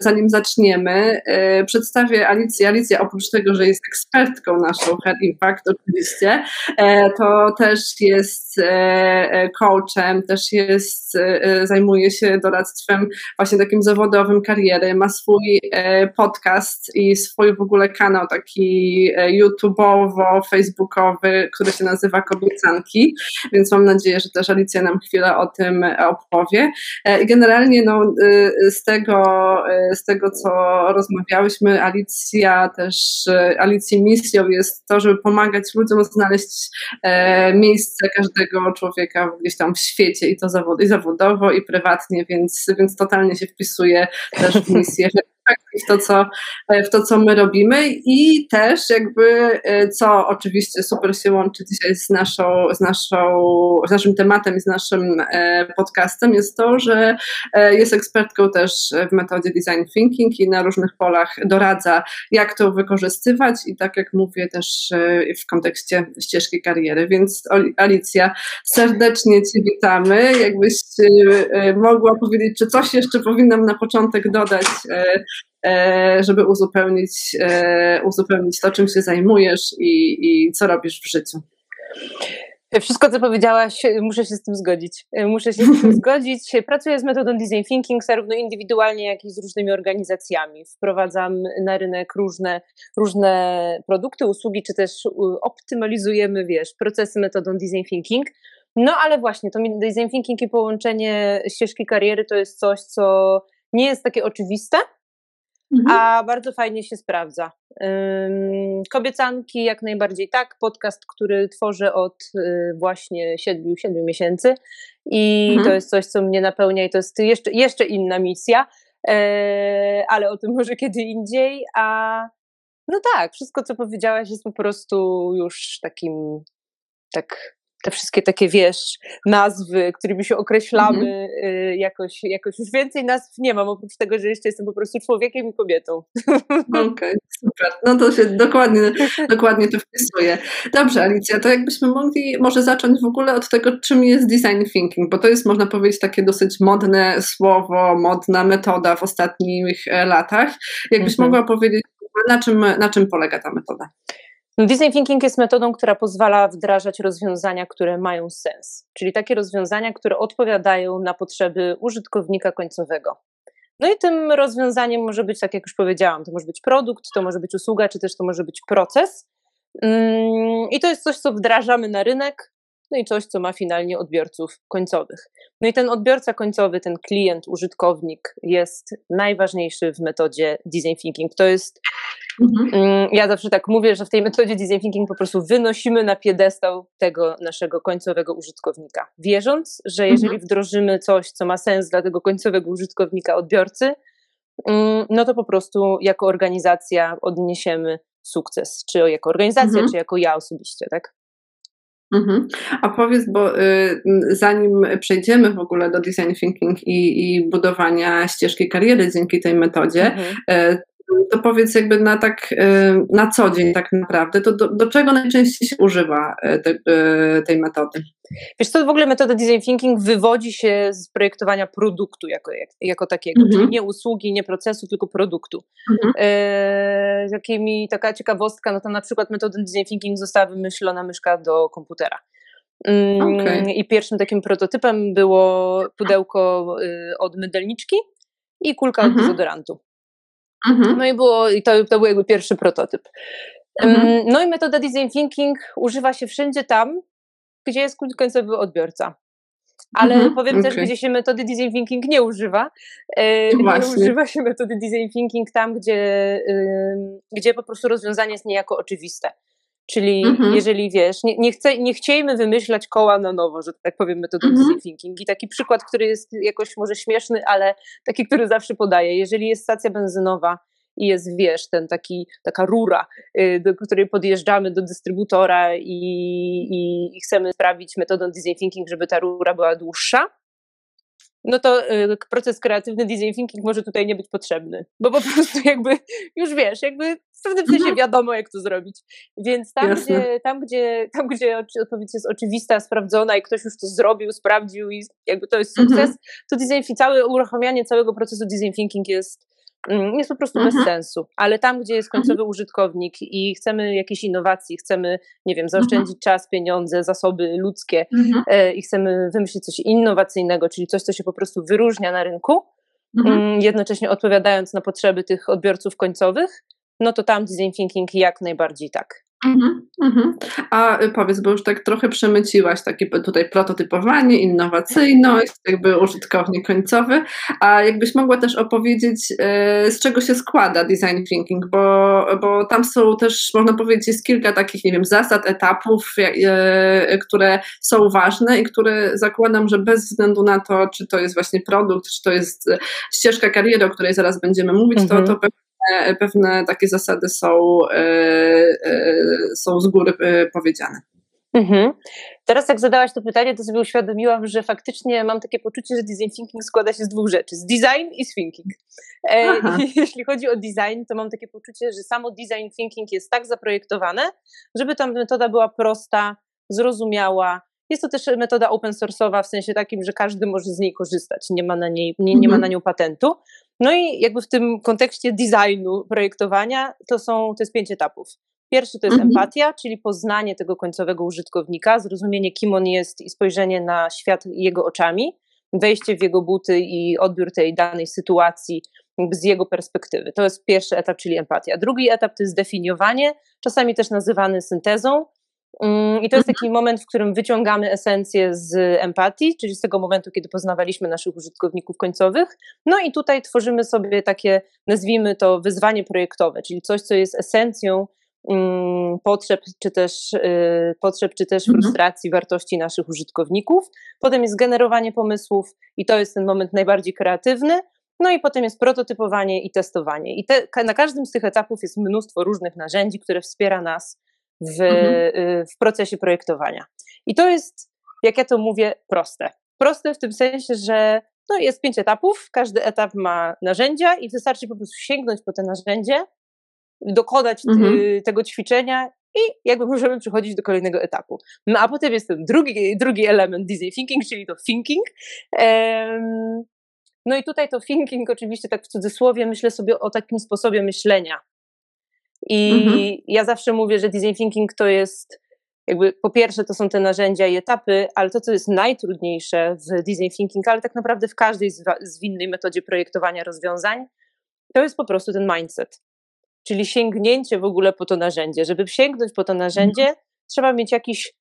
zanim zaczniemy, e, przedstawię Alicję. Alicja oprócz tego, że jest ekspertką naszą Hair Impact oczywiście, e, to też jest coachem, też jest, zajmuje się doradztwem właśnie takim zawodowym kariery, ma swój podcast i swój w ogóle kanał taki YouTubeowo-facebookowy, który się nazywa Kobiecanki, więc mam nadzieję, że też Alicja nam chwilę o tym opowie. I generalnie no, z tego z tego, co rozmawiałyśmy, Alicja też, e, Alicji misją jest to, żeby pomagać ludziom znaleźć e, miejsce każdego człowieka gdzieś tam w świecie i to zawod, i zawodowo, i prywatnie, więc, więc totalnie się wpisuje też w misję w to, co, w to, co my robimy i też jakby, e, co oczywiście super się łączy dzisiaj z, naszą, z, naszą, z naszym tematem i z naszym e, podcastem, jest to, że e, jest ekspertką też w metodzie design thinking i na różnych polach doradza, jak to wykorzystywać i tak jak mówię też w kontekście ścieżki kariery. Więc Alicja, serdecznie Cię witamy. Jakbyś mogła powiedzieć, czy coś jeszcze powinnam na początek dodać E, żeby uzupełnić, e, uzupełnić to, czym się zajmujesz i, i co robisz w życiu. Wszystko, co powiedziałaś, muszę się z tym zgodzić. Muszę się z tym zgodzić. Pracuję z metodą design thinking zarówno indywidualnie, jak i z różnymi organizacjami. Wprowadzam na rynek różne, różne produkty, usługi, czy też optymalizujemy, wiesz, procesy metodą design thinking. No ale właśnie, to design thinking i połączenie ścieżki kariery to jest coś, co nie jest takie oczywiste, Mhm. a bardzo fajnie się sprawdza. Kobiecanki jak najbardziej tak, podcast, który tworzę od y, właśnie 7, 7 miesięcy i mhm. to jest coś, co mnie napełnia i to jest jeszcze, jeszcze inna misja, e, ale o tym może kiedy indziej, a no tak, wszystko co powiedziałaś jest po prostu już takim tak te wszystkie takie, wiesz, nazwy, którymi się określamy, mm-hmm. jakoś, jakoś już więcej nazw nie mam, oprócz tego, że jeszcze jestem po prostu człowiekiem i kobietą. Okej, okay, super. No to się dokładnie, dokładnie to wpisuje. Dobrze, Alicja, to jakbyśmy mogli może zacząć w ogóle od tego, czym jest design thinking, bo to jest, można powiedzieć, takie dosyć modne słowo, modna metoda w ostatnich e, latach. Jakbyś mm-hmm. mogła powiedzieć, na czym, na czym polega ta metoda? Design thinking jest metodą, która pozwala wdrażać rozwiązania, które mają sens, czyli takie rozwiązania, które odpowiadają na potrzeby użytkownika końcowego. No i tym rozwiązaniem może być, tak jak już powiedziałam, to może być produkt, to może być usługa, czy też to może być proces. Mm, I to jest coś, co wdrażamy na rynek, no i coś, co ma finalnie odbiorców końcowych. No i ten odbiorca końcowy, ten klient, użytkownik jest najważniejszy w metodzie design thinking. To jest, mhm. Mm, ja zawsze tak mówię, że w tej metodzie design thinking po prostu wynosimy na piedestał tego naszego końcowego użytkownika, wierząc, że jeżeli mhm. wdrożymy coś, co ma sens dla tego końcowego użytkownika, odbiorcy, mm, no to po prostu jako organizacja odniesiemy sukces, czy jako organizacja, mhm. czy jako ja osobiście, tak? Mhm. A powiedz, bo y, zanim przejdziemy w ogóle do design thinking i, i budowania ścieżki kariery dzięki tej metodzie, mhm. y, to powiedz jakby na tak y, na co dzień tak naprawdę, to do, do czego najczęściej się używa y, te, y, tej metody? Wiesz co, w ogóle metoda design thinking wywodzi się z projektowania produktu jako, jako takiego, mhm. czyli nie usługi, nie procesu, tylko produktu. Mhm. E, jakimi taka ciekawostka, no to na przykład metoda design thinking została wymyślona myszka do komputera. Mm, okay. I pierwszym takim prototypem było pudełko od mydelniczki i kulka mhm. od dezodorantu. Mhm. No i było, i to, to był jakby pierwszy prototyp. Mhm. No i metoda design thinking używa się wszędzie tam, gdzie jest końcowy odbiorca. Ale mhm, powiem okay. też, gdzie się metody design thinking nie używa. E, nie używa się metody design thinking tam, gdzie, gdzie po prostu rozwiązanie jest niejako oczywiste. Czyli mhm. jeżeli wiesz, nie, nie, chce, nie chciejmy wymyślać koła na nowo, że tak powiem, metodą mhm. design thinking. I taki przykład, który jest jakoś może śmieszny, ale taki, który zawsze podaję. Jeżeli jest stacja benzynowa i jest, wiesz, ten taki, taka rura, y, do której podjeżdżamy do dystrybutora i, i, i chcemy sprawić metodą design thinking, żeby ta rura była dłuższa, no to y, proces kreatywny design thinking może tutaj nie być potrzebny, bo po prostu jakby już wiesz, jakby w pewnym sensie mhm. wiadomo jak to zrobić. Więc tam, gdzie, tam, gdzie, tam, gdzie odpowiedź jest oczywista, sprawdzona i ktoś już to zrobił, sprawdził i jakby to jest sukces, mhm. to design, całe uruchamianie całego procesu design thinking jest jest po prostu mhm. bez sensu. Ale tam, gdzie jest mhm. końcowy mhm. użytkownik i chcemy jakiejś innowacji, chcemy, nie wiem, zaoszczędzić mhm. czas, pieniądze, zasoby ludzkie mhm. e, i chcemy wymyślić coś innowacyjnego, czyli coś, co się po prostu wyróżnia na rynku, mhm. Mm, jednocześnie odpowiadając na potrzeby tych odbiorców końcowych, no to tam design thinking jak najbardziej tak. Mhm, mhm. A y, powiedz, bo już tak trochę przemyciłaś takie tutaj prototypowanie, innowacyjność, jakby użytkownik końcowy, a jakbyś mogła też opowiedzieć, y, z czego się składa design thinking, bo, bo tam są też, można powiedzieć, jest kilka takich, nie wiem, zasad, etapów, y, które są ważne i które zakładam, że bez względu na to, czy to jest właśnie produkt, czy to jest ścieżka kariery, o której zaraz będziemy mówić, mhm. to, to pewne takie zasady są, e, e, są z góry e, powiedziane. Mhm. Teraz jak zadałaś to pytanie, to sobie uświadomiłam, że faktycznie mam takie poczucie, że design thinking składa się z dwóch rzeczy, z design i z thinking. E, jeśli chodzi o design, to mam takie poczucie, że samo design thinking jest tak zaprojektowane, żeby ta metoda była prosta, zrozumiała. Jest to też metoda open source'owa w sensie takim, że każdy może z niej korzystać, nie ma na, niej, nie, nie ma mhm. na nią patentu. No i jakby w tym kontekście designu, projektowania, to są, to jest pięć etapów. Pierwszy to jest mhm. empatia, czyli poznanie tego końcowego użytkownika, zrozumienie, kim on jest i spojrzenie na świat jego oczami, wejście w jego buty i odbiór tej danej sytuacji z jego perspektywy. To jest pierwszy etap, czyli empatia. Drugi etap to jest definiowanie, czasami też nazywany syntezą, I to jest mhm. taki moment, w którym wyciągamy esencję z empatii, czyli z tego momentu, kiedy poznawaliśmy naszych użytkowników końcowych. No i tutaj tworzymy sobie takie, nazwijmy to, wyzwanie projektowe, czyli coś, co jest esencją mm, potrzeb, czy też, y, potrzeb, czy też mhm. frustracji, wartości naszych użytkowników. Potem jest generowanie pomysłów, i to jest ten moment najbardziej kreatywny. No i potem jest prototypowanie i testowanie. I te, na każdym z tych etapów jest mnóstwo różnych narzędzi, które wspiera nas w, mhm. Y, w procesie projektowania. I to jest, jak ja to mówię, proste. Proste w tym sensie, że no jest pięć etapów, każdy etap ma narzędzia i wystarczy po prostu sięgnąć po te narzędzie, dokonać mhm. tego ćwiczenia i jakby możemy przechodzić do kolejnego etapu. No a potem jest ten drugi, drugi element design thinking, czyli to thinking. no i tutaj to thinking oczywiście tak w cudzysłowie myślę sobie o takim sposobie myślenia, i mhm. ja zawsze mówię, że design thinking to jest jakby po pierwsze to są te narzędzia i etapy, ale to, co jest najtrudniejsze w design thinking, ale tak naprawdę w każdej zwinnej metodzie projektowania rozwiązań, to jest po prostu ten mindset. Czyli sięgnięcie w ogóle po to narzędzie. Żeby sięgnąć po to narzędzie, mhm. trzeba mieć jakiś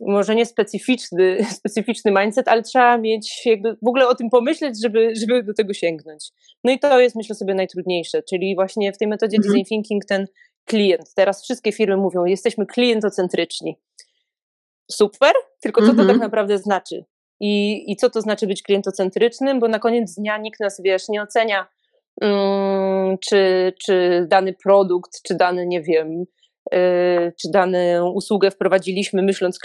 może nie specyficzny, specyficzny mindset, ale trzeba mieć jakby w ogóle o tym pomyśleć, żeby, żeby do tego sięgnąć. No i to jest myślę sobie najtrudniejsze, czyli właśnie w tej metodzie mhm. design thinking ten klient. Teraz wszystkie firmy mówią, jesteśmy klientocentryczni. Super, tylko co to tak mhm. naprawdę znaczy? I, I co to znaczy być klientocentrycznym? Bo na koniec dnia nikt nas, wiesz, nie ocenia, um, czy, czy dany produkt, czy dany, nie wiem, czy daną usługę wprowadziliśmy myśląc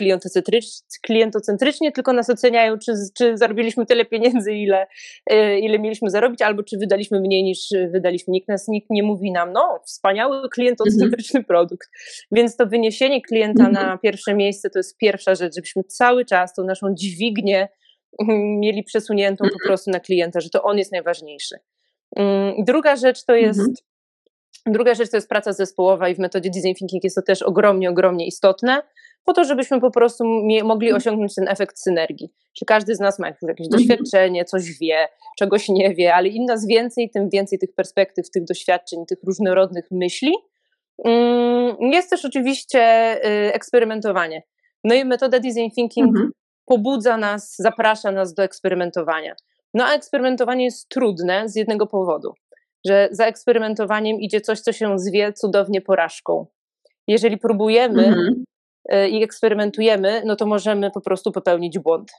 klientocentrycznie, tylko nas oceniają, czy, czy zarobiliśmy tyle pieniędzy, ile, y, ile mieliśmy zarobić, albo czy wydaliśmy mniej niż wydaliśmy. Nikt nas nikt nie mówi nam, no, wspaniały klientocentryczny mhm. produkt. Więc to wyniesienie klienta mhm. na pierwsze miejsce to jest pierwsza rzecz, żebyśmy cały czas tą naszą dźwignię mm, mieli przesuniętą po mhm. prostu na klienta, że to on jest najważniejszy. Mm, druga rzecz to jest Druga rzecz to jest praca zespołowa i w metodzie design thinking jest to też ogromnie, ogromnie istotne, po to, żebyśmy po prostu mogli mhm. osiągnąć ten efekt synergii. Czy każdy z nas ma jakieś mhm. doświadczenie, coś wie, czegoś nie wie, ale im nas więcej, tym więcej tych perspektyw, tych doświadczeń, tych różnorodnych myśli. Mm, jest też oczywiście y, eksperymentowanie. No i metoda design thinking mhm. pobudza nas, zaprasza nas do eksperymentowania. No a eksperymentowanie jest trudne z jednego powodu że za eksperymentowaniem idzie coś, co się zwie cudownie porażką. Jeżeli próbujemy mhm. E, i eksperymentujemy, no to możemy po prostu popełnić błąd.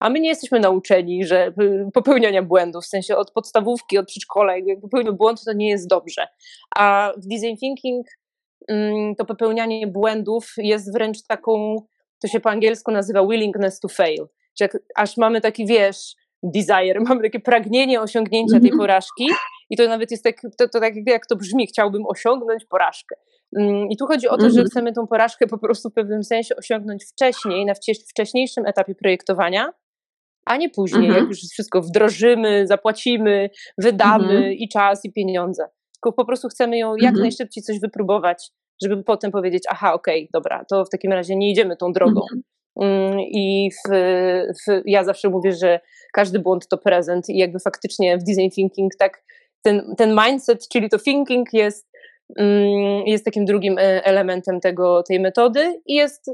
A my nie jesteśmy nauczeni, że popełniania błędów, w sensie od podstawówki, od przedszkola, jak popełnimy błąd, to nie jest dobrze. A w design thinking mm, to popełnianie błędów jest wręcz taką, to się po angielsku nazywa willingness to fail. Że aż mamy taki, wiesz, desire, mamy takie pragnienie osiągnięcia tej mhm. porażki i to nawet jest tak, to, to tak jak to brzmi, chciałbym osiągnąć porażkę. Mm, I tu chodzi o to, że mhm. chcemy tą porażkę po prostu w pewnym sensie osiągnąć wcześniej, na wcześniejszym etapie projektowania, a nie później, mhm. jak już wszystko wdrożymy, zapłacimy, wydamy mhm. i czas, i pieniądze. Tylko po prostu chcemy ją jak mhm. najszybciej coś wypróbować, żeby potem powiedzieć, aha, okej, okay, dobra, to w takim razie nie idziemy tą drogą. Mhm. Mm, I w, w, ja zawsze mówię, że każdy błąd to prezent i jakby faktycznie w design thinking tak ten, ten mindset, czyli to thinking jest, mm, jest takim drugim e, elementem tego, tej metody i jest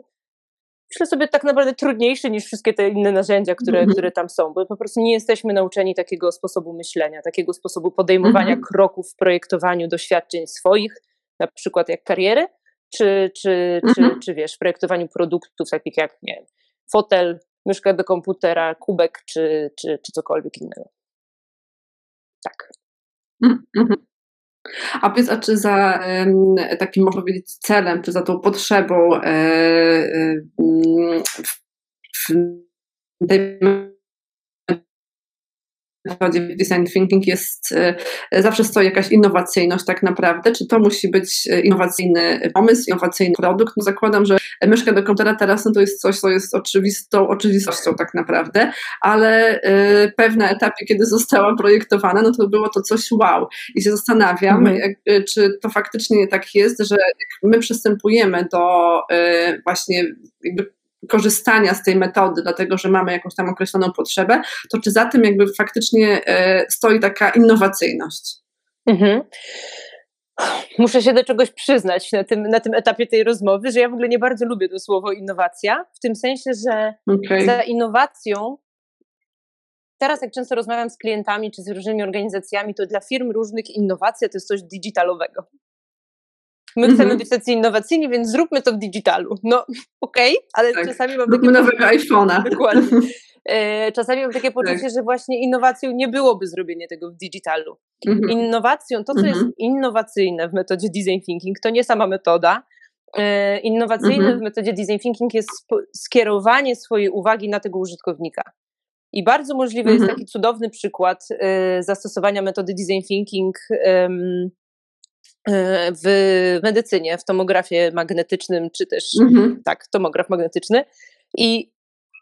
myślę sobie tak naprawdę trudniejszy niż wszystkie te inne narzędzia, które, mm -hmm. które tam są, bo po prostu nie jesteśmy nauczeni takiego sposobu myślenia, takiego sposobu podejmowania mm -hmm. kroków w projektowaniu doświadczeń swoich, na przykład jak kariery, czy, czy, mm -hmm. czy, mhm. czy wiesz, w projektowaniu produktów takich jak, nie wiem, fotel, myszka do komputera, kubek, czy, czy, czy cokolwiek innego. Tak. Mhm. A powiedz, a czy za takim, można powiedzieć, celem, czy za tą potrzebą e, e, w tej metodzie design thinking jest, e, zawsze stoi jakaś innowacyjność tak naprawdę, czy to musi być e, innowacyjny pomysł, innowacyjny produkt. No zakładam, że myszka do komputera teraz no to jest coś, co jest oczywistą oczywistością tak naprawdę, ale y, pewne etapie, kiedy została projektowana, no to było to coś wow. I się zastanawiam, mhm. jak, czy to faktycznie tak jest, że my przystępujemy do y, właśnie jakby korzystania z tej metody, dlatego że mamy jakąś tam określoną potrzebę, to czy za tym jakby faktycznie e, stoi taka innowacyjność? Mhm. Muszę się do czegoś przyznać na tym, na tym etapie tej rozmowy, że ja w ogóle nie bardzo lubię to słowo innowacja, w tym sensie, że okay. za innowacją teraz jak często rozmawiam z klientami czy z różnymi organizacjami, to dla firm różnych innowacja to jest coś digitalowego. My chcemy mhm. być tacy innowacyjni, więc zróbmy to w digitalu. No okej, okay, ale tak. czasami mam takie... nowego iPhone'a. Dokładnie. E, czasami mam takie poczucie, tak. że właśnie innowacją nie byłoby zrobienie tego w digitalu. Mhm. Innowacją, to co jest mhm. innowacyjne w metodzie design thinking, to nie sama metoda. E, innowacyjne w metodzie design thinking jest skierowanie swojej uwagi na tego użytkownika. I bardzo możliwy jest taki cudowny przykład e, zastosowania metody design thinking w medycynie, w tomografie magnetycznym, czy też mhm. tak, tomograf magnetyczny. I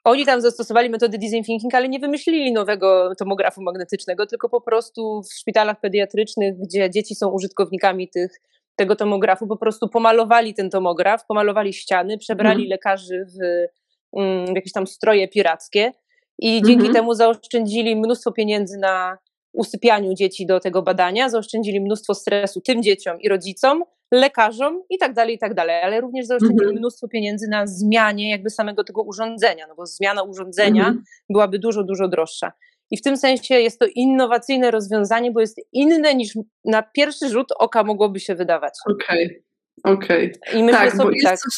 oni tam zastosowali metody design thinking, ale nie wymyślili nowego tomografu magnetycznego, tylko po prostu w szpitalach pediatrycznych, gdzie dzieci są użytkownikami tych, tego tomografu, po prostu pomalowali ten tomograf, pomalowali ściany, przebrali mhm. lekarzy w, mm, jakieś tam stroje pirackie i dzięki mhm. temu zaoszczędzili mnóstwo pieniędzy na usypianiu dzieci do tego badania, zaoszczędzili mnóstwo stresu tym dzieciom i rodzicom, lekarzom i tak dalej, i tak dalej, ale również zaoszczędzili mhm. mnóstwo pieniędzy na zmianie jakby samego tego urządzenia, no bo zmiana urządzenia mhm. byłaby dużo, dużo droższa. I w tym sensie jest to innowacyjne rozwiązanie, bo jest inne niż na pierwszy rzut oka mogłoby się wydawać. Okej, okay. okej. Okay. I myślę tak, sobie tak. Coś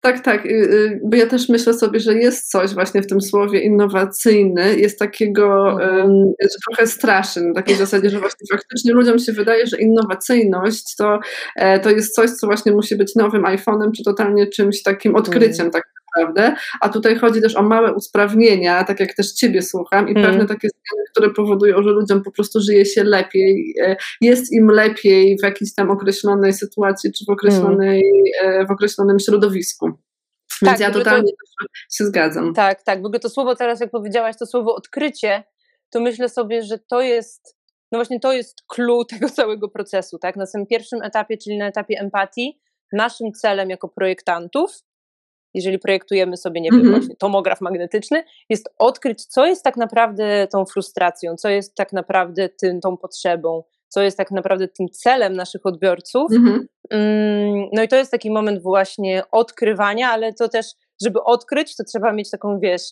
tak, tak. Y, y, bo ja też myślę sobie, że jest coś właśnie w tym słowie innowacyjny, jest takiego, mhm. że trochę straszy, na takiej zasadzie, że właśnie faktycznie ludziom się wydaje, że innowacyjność to, e, to jest coś, co właśnie musi być nowym iPhone'em, czy totalnie czymś takim odkryciem, mhm. tak naprawdę, a tutaj chodzi też o małe usprawnienia, tak jak też Ciebie słucham i hmm. pewne takie zmiany, które powodują, że ludziom po prostu żyje się lepiej, e, jest im lepiej w jakiejś tam określonej sytuacji, czy w określonej, hmm. w określonym środowisku. Więc tak, ja totalnie to, się zgadzam. Tak, tak. W ogóle to słowo teraz, jak powiedziałaś, to słowo odkrycie, to myślę sobie, że to jest, no właśnie to jest clue tego całego procesu, tak? Na tym pierwszym etapie, czyli na etapie empatii, naszym celem jako projektantów jeżeli projektujemy sobie, nie wiem, mm -hmm. właśnie tomograf magnetyczny, jest odkryć, co jest tak naprawdę tą frustracją, co jest tak naprawdę tym, tą potrzebą, co jest tak naprawdę tym celem naszych odbiorców. Mm -hmm. No i to jest taki moment właśnie odkrywania, ale to też, żeby odkryć, to trzeba mieć taką, wiesz,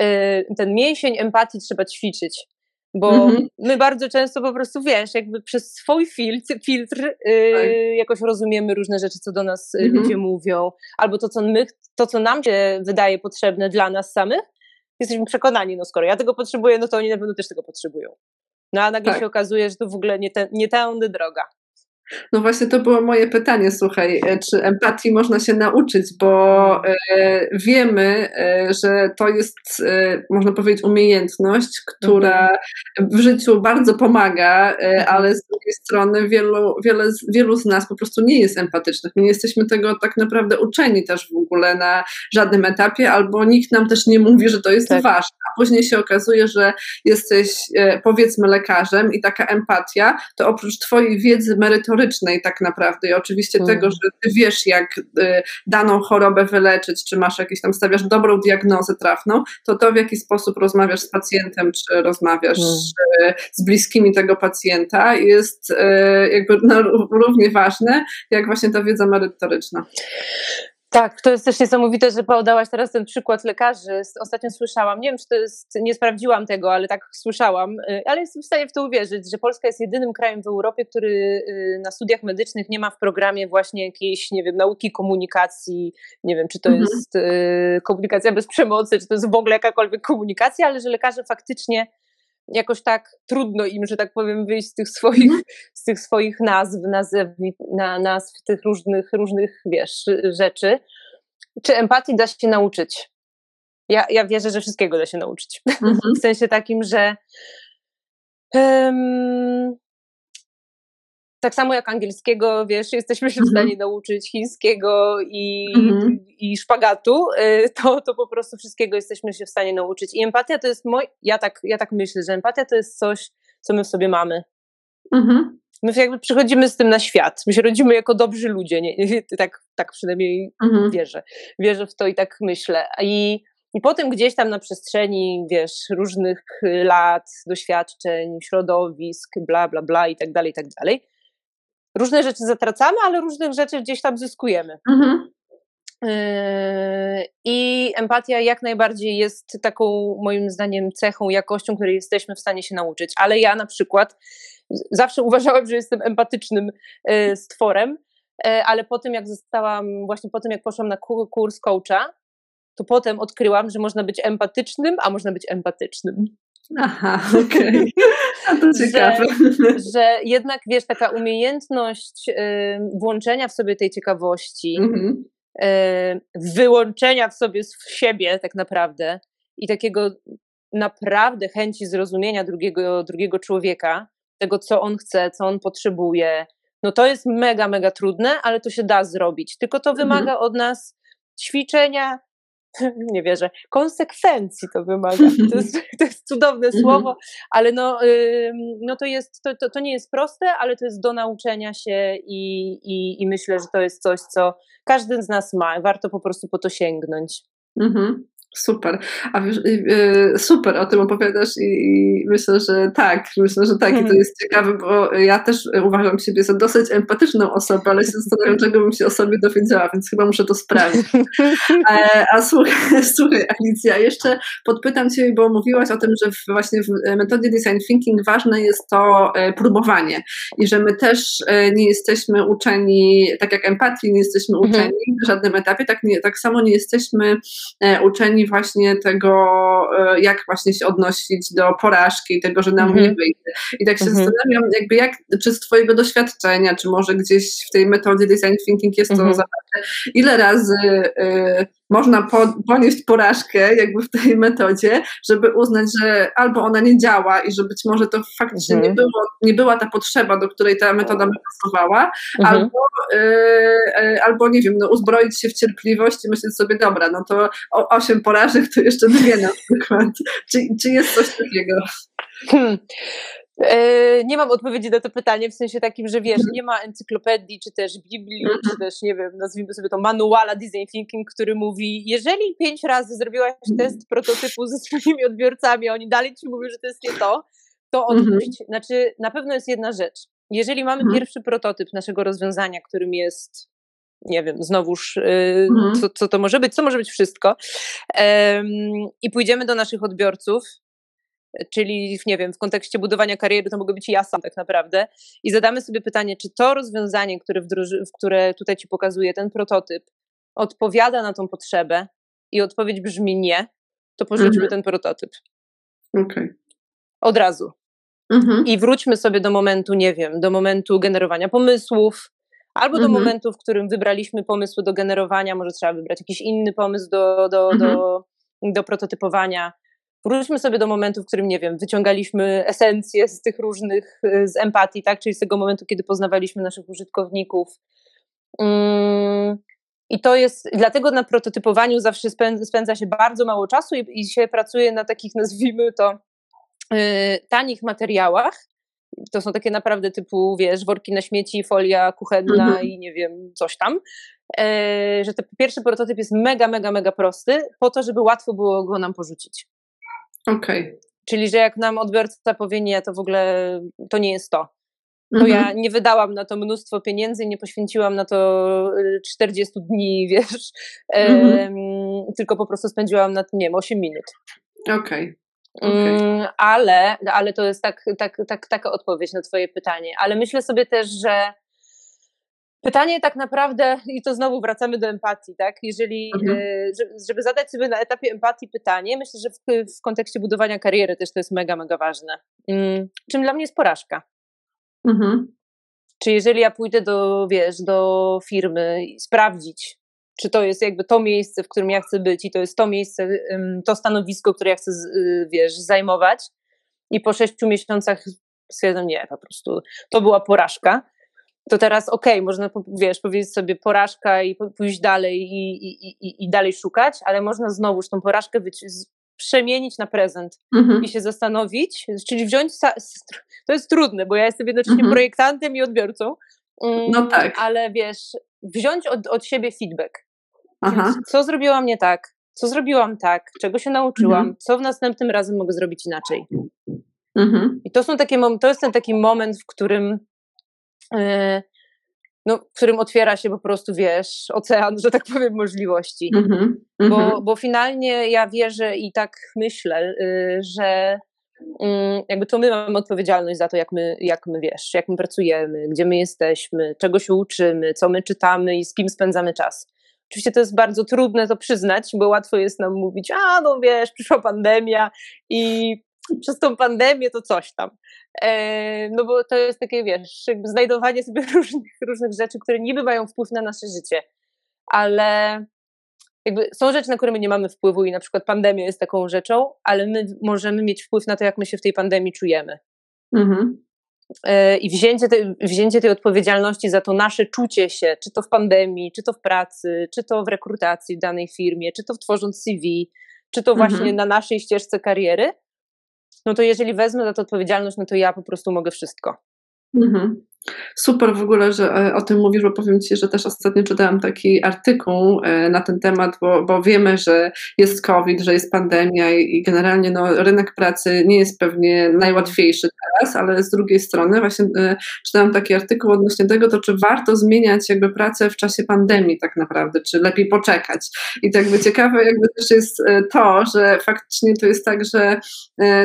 y, ten mięsień empatii trzeba ćwiczyć. Bo mhm. my bardzo często po prostu, wiesz, jakby przez swój filtr, filtr yy, jakoś rozumiemy różne rzeczy, co do nas y, mhm. ludzie mówią, albo to co, my, to, co nam się wydaje potrzebne dla nas samych, jesteśmy przekonani, no skoro ja tego potrzebuję, no to oni na pewno też tego potrzebują. No a nagle tak. się okazuje, że to w ogóle nie, te, nie tędy droga. No właśnie to było moje pytanie, słuchaj, e, czy empatii można się nauczyć, bo e, wiemy, e, że to jest, można powiedzieć, umiejętność, która w życiu bardzo pomaga, mhm. ale z drugiej strony wielu, wiele, wielu z nas po prostu nie jest empatycznych. My nie jesteśmy tego tak naprawdę uczeni też w ogóle na żadnym etapie, albo nikt nam też nie mówi, że to jest tak. ważne. A później się okazuje, że jesteś powiedzmy lekarzem i taka empatia, to oprócz twojej wiedzy merytorycznej, merytorycznej tak naprawdę i oczywiście mm. tego, że ty wiesz jak y, daną chorobę wyleczyć, czy masz jakieś tam, stawiasz dobrą diagnozę trafną, to to w jaki sposób rozmawiasz z pacjentem, czy rozmawiasz mm. z bliskimi tego pacjenta jest y, jakby no, równie ważne, jak właśnie ta wiedza merytoryczna. Tak, to jest też niesamowite, że podałaś teraz ten przykład lekarzy. Ostatnio słyszałam, nie wiem, czy to jest, nie sprawdziłam tego, ale tak słyszałam, y, ale jestem w stanie w to uwierzyć, że Polska jest jedynym krajem w Europie, który y, na studiach medycznych nie ma w programie właśnie jakiejś, nie wiem, nauki komunikacji, nie wiem, czy to mhm. jest y, komunikacja bez przemocy, czy to jest w ogóle jakakolwiek komunikacja, ale że lekarze faktycznie jakoś tak trudno im, że tak powiem, wyjść z tych swoich, mm. z tych swoich nazw, nazw, na, nazw tych różnych, różnych, wiesz, rzeczy. Czy empatii da się nauczyć? Ja, ja wierzę, że wszystkiego da się nauczyć. -hmm. w sensie takim, że um, tak samo jak angielskiego, wiesz, jesteśmy się w stanie mhm. nauczyć chińskiego i, mhm. i szpagatu, y, to, to po prostu wszystkiego jesteśmy się w stanie nauczyć. I empatia to jest mój, ja tak, ja tak myślę, że empatia to jest coś, co my w sobie mamy. Mhm. My jakby przychodzimy z tym na świat. My się rodzimy jako dobrzy ludzie. Nie, nie, tak, tak przynajmniej mhm. wierzę. Wierzę w to i tak myślę. I, I potem gdzieś tam na przestrzeni, wiesz, różnych lat, doświadczeń, środowisk, bla, bla, bla i tak dalej, i tak dalej, różne rzeczy zatracamy, ale różnych rzeczy gdzieś tam zyskujemy. Mhm. Yy, I empatia jak najbardziej jest taką, moim zdaniem, cechą, jakością, której jesteśmy w stanie się nauczyć. Ale ja na przykład zawsze uważałam, że jestem empatycznym yy, stworem, yy, ale po tym, jak zostałam, właśnie po tym, jak poszłam na kurs coacha, to potem odkryłam, że można być empatycznym, a można być empatycznym. Aha, okej. Okay. To ciekawe. Że, że, jednak, wiesz, taka umiejętność y, włączenia w sobie tej ciekawości, mm-hmm. y, wyłączenia w sobie z siebie tak naprawdę i takiego naprawdę chęci zrozumienia drugiego, drugiego człowieka, tego, co on chce, co on potrzebuje, no to jest mega, mega trudne, ale to się da zrobić. Tylko to mhm. wymaga od nas ćwiczenia, nie wierzę, konsekwencji to wymaga. To jest, to jest cudowne mhm. słowo, ale no, no to, jest, to, to, to, nie jest proste, ale to jest do nauczenia się i, i, i myślę, że to jest coś, co każdy z nas ma. Warto po prostu po to sięgnąć. Mhm. Super. A wiesz, super o tym opowiadasz i myślę, że tak, myślę, że tak i to mhm. jest ciekawe, bo ja też uważam siebie za dosyć empatyczną osobę, ale się zastanawiam, czego bym się o sobie dowiedziała, więc chyba muszę to sprawdzić. E, a słuchaj, słuchaj Alicja, jeszcze podpytam Cię, bo mówiłaś o tym, że właśnie w metodzie design thinking ważne jest to e, próbowanie i że my też e, nie jesteśmy uczeni, tak jak empatii, nie jesteśmy mhm. uczeni w żadnym etapie, tak, nie, tak samo nie jesteśmy uczeni właśnie tego, e, jak właśnie się odnosić do porażki tego, że nam mhm. nie wyjdzie. I tak się mhm. zastanawiam, jakby jak, czy z Twojego doświadczenia, czy może gdzieś w tej metodzie design thinking jest to mhm. zawarte, ile razy y, można po, ponieść porażkę jakby w tej metodzie, żeby uznać, że albo ona nie działa i że być może to faktycznie mhm. nie, było, nie była ta potrzeba, do której ta metoda by pasowała, mhm. albo, y, albo nie wiem, no, uzbroić się w cierpliwość i myśleć sobie, dobra, no to osiem porażek to jeszcze dwie na przykład. Czy, czy jest coś takiego? Hmm. E, nie mam odpowiedzi na to pytanie, w sensie takim, że wiesz, nie ma encyklopedii, czy też Biblii, czy mhm. też, nie wiem, nazwijmy sobie to manuala design thinking, który mówi, jeżeli pięć razy zrobiłaś test prototypu ze swoimi odbiorcami, a oni dalej ci mówią, że to jest nie to, to mhm. odpuść. Znaczy, na pewno jest jedna rzecz. Jeżeli mamy mhm. pierwszy prototyp naszego rozwiązania, którym jest nie wiem, znowuż, yy, co, co to może być, co może być wszystko, i pójdziemy do naszych odbiorców czyli nie wiem, w kontekście budowania kariery to mogę być ja sam tak naprawdę i zadamy sobie pytanie, czy to rozwiązanie, które, wdroży, które tutaj Ci pokazuję, ten prototyp, odpowiada na tą potrzebę i odpowiedź brzmi nie, to porzućmy mhm. ten prototyp. Okay. Od razu. Mhm. I wróćmy sobie do momentu, nie wiem, do momentu generowania pomysłów, albo do mhm. momentu, w którym wybraliśmy pomysły do generowania, może trzeba wybrać jakiś inny pomysł do, do, mhm. do, do prototypowania. Wróćmy sobie do momentu, w którym, nie wiem, wyciągaliśmy esencję z tych różnych, y, z empatii, tak? Czyli z tego momentu, kiedy poznawaliśmy naszych użytkowników. Mm, I to jest, dlatego na prototypowaniu zawsze spędza się bardzo mało czasu i, i się pracuje na takich, nazwijmy to, yy, tanich materiałach. To są takie naprawdę typu, wiesz, worki na śmieci, folia kuchenna mhm. i nie wiem, coś tam. Yy, że ten pierwszy prototyp jest mega, mega, mega prosty, po to, żeby łatwo było go nam porzucić. Okej. Okay. Czyli, że jak nam odbiorca powie nie, to w ogóle to nie jest to. To mhm. ja nie wydałam na to mnóstwo pieniędzy, nie poświęciłam na to 40 y, dni, wiesz, mhm. tylko po prostu spędziłam na tym, nie wiem, 8 minut. Okej. Okay. Okay. Mm, ale, ale to jest tak, tak, tak, taka odpowiedź na Twoje pytanie. Ale myślę sobie też, że Pytanie tak naprawdę, i to znowu wracamy do empatii, tak? Jeżeli, mhm. E, żeby zadać sobie na etapie empatii pytanie, myślę, że w, w, kontekście budowania kariery też to jest mega, mega ważne. Mm, czym dla mnie jest porażka? Mhm. Czy jeżeli ja pójdę do, wiesz, do firmy i sprawdzić, czy to jest jakby to miejsce, w którym ja chcę być i to jest to miejsce, to stanowisko, które ja chcę, y, wiesz, zajmować i po sześciu miesiącach stwierdzam, nie, po prostu to była porażka, to teraz okej, okay, można, wiesz, powiedzieć sobie porażka i pójść dalej i, i, i, i dalej szukać, ale można znowuż tą porażkę przemienić na prezent mhm. i się zastanowić, czyli wziąć, to jest trudne, bo ja jestem jednocześnie mhm. projektantem i odbiorcą, mm, no tak. ale wiesz, wziąć od, od siebie feedback. Aha. Co zrobiłam nie tak, co zrobiłam tak, czego się nauczyłam, mhm. co w następnym razem mogę zrobić inaczej. Mhm. I to, są takie, to jest ten taki moment, w którym no, w którym otwiera się po prostu, wiesz, ocean, że tak powiem, możliwości. Mm -hmm, bo, -hmm. bo finalnie ja wierzę i tak myślę, y, że mm, jakby to my mamy odpowiedzialność za to, jak my, jak my, wiesz, jak my pracujemy, gdzie my jesteśmy, czego się uczymy, co my czytamy i z kim spędzamy czas. Oczywiście to jest bardzo trudne to przyznać, bo łatwo jest nam mówić, a no wiesz, przyszła pandemia i przez tą pandemię to coś tam. E, no bo to jest takie, wiesz, jakby znajdowanie sobie różnych, różnych rzeczy, które niby mają wpływ na nasze życie, ale jakby są rzeczy, na które my nie mamy wpływu i na przykład pandemia jest taką rzeczą, ale my możemy mieć wpływ na to, jak my się w tej pandemii czujemy. Mhm. E, I wzięcie, te, wzięcie tej odpowiedzialności za to nasze czucie się, czy to w pandemii, czy to w pracy, czy to w rekrutacji w danej firmie, czy to w tworząc CV, czy to właśnie mhm. na naszej ścieżce kariery, no to jeżeli wezmę za to odpowiedzialność, no to ja po prostu mogę wszystko. Mhm. Super w ogóle, że e, o tym mówisz, bo powiem Ci, że też ostatnio czytałam taki artykuł e, na ten temat, bo, bo wiemy, że jest COVID, że jest pandemia i, generalnie no, rynek pracy nie jest pewnie najłatwiejszy teraz, ale z drugiej strony właśnie e, czytałam taki artykuł odnośnie tego, to czy warto zmieniać jakby pracę w czasie pandemii tak naprawdę, czy lepiej poczekać. I tak jakby ciekawe jakby też jest to, że faktycznie to jest tak, że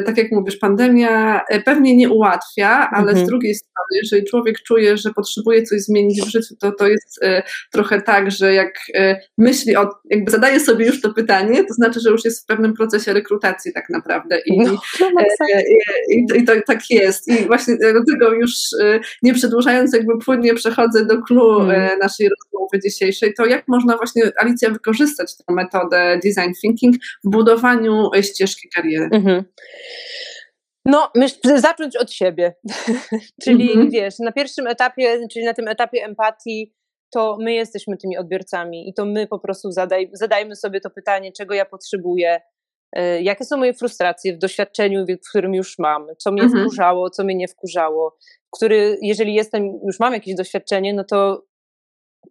tak jak mówisz, pandemia pewnie nie ułatwia, ale mhm. z drugiej strony, jeżeli człowiek człowiek czuje, że potrzebuje coś zmienić w życiu, to to jest e, trochę tak, że jak e, myśli o, jakby zadaje sobie już to pytanie, to znaczy, że już jest w pewnym procesie rekrutacji tak naprawdę i, no, no e, i, i to tak jest i właśnie dlatego już nie przedłużając jakby płynnie przechodzę do clue hmm. naszej rozmowy dzisiejszej, to jak można właśnie Alicja wykorzystać tę metodę design thinking w budowaniu ścieżki kariery? Mhm. No, myśl, zacząć od siebie. czyli mm -hmm. wiesz, na pierwszym etapie, czyli na tym etapie empatii, to my jesteśmy tymi odbiorcami i to my po prostu zadaj, zadajmy sobie to pytanie, czego ja potrzebuję, y, jakie są moje frustracje w doświadczeniu, w którym już mam, co mnie mm -hmm. wkurzało, co mnie nie wkurzało, który, jeżeli jestem, już mam jakieś doświadczenie, no to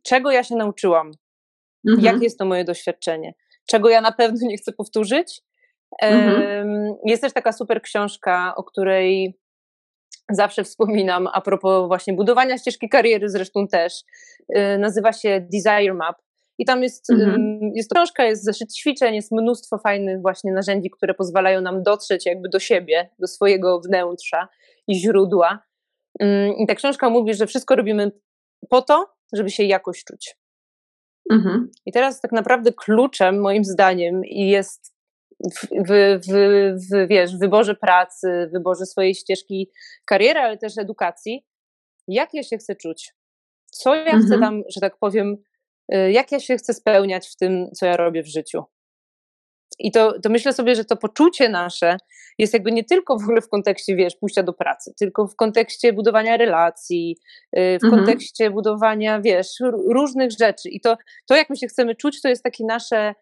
czego ja się nauczyłam, mm -hmm. jakie jest to moje doświadczenie, czego ja na pewno nie chcę powtórzyć, Mhm. Jest też taka super książka, o której zawsze wspominam a propos właśnie budowania ścieżki kariery, zresztą też. Y, nazywa się Desire Map. I tam jest, mhm. jest książka, jest zeszyt ćwiczeń, jest mnóstwo fajnych właśnie narzędzi, które pozwalają nam dotrzeć jakby do siebie, do swojego wnętrza i źródła. I ta książka mówi, że wszystko robimy po to, żeby się jakoś czuć. Mhm. I teraz tak naprawdę kluczem, moim zdaniem, jest w, w, w, wiesz, wyborze pracy, w wyborze swojej ścieżki kariery, ale też edukacji, jak ja się chcę czuć, co ja mhm. chcę tam, że tak powiem, y, jak ja się chcę spełniać w tym, co ja robię w życiu. I to, to myślę sobie, że to poczucie nasze jest jakby nie tylko w ogóle w kontekście, wiesz, pójścia do pracy, tylko w kontekście budowania relacji, y, w mhm. kontekście budowania, wiesz, różnych rzeczy. I to, to, jak my się chcemy czuć, to jest takie nasze,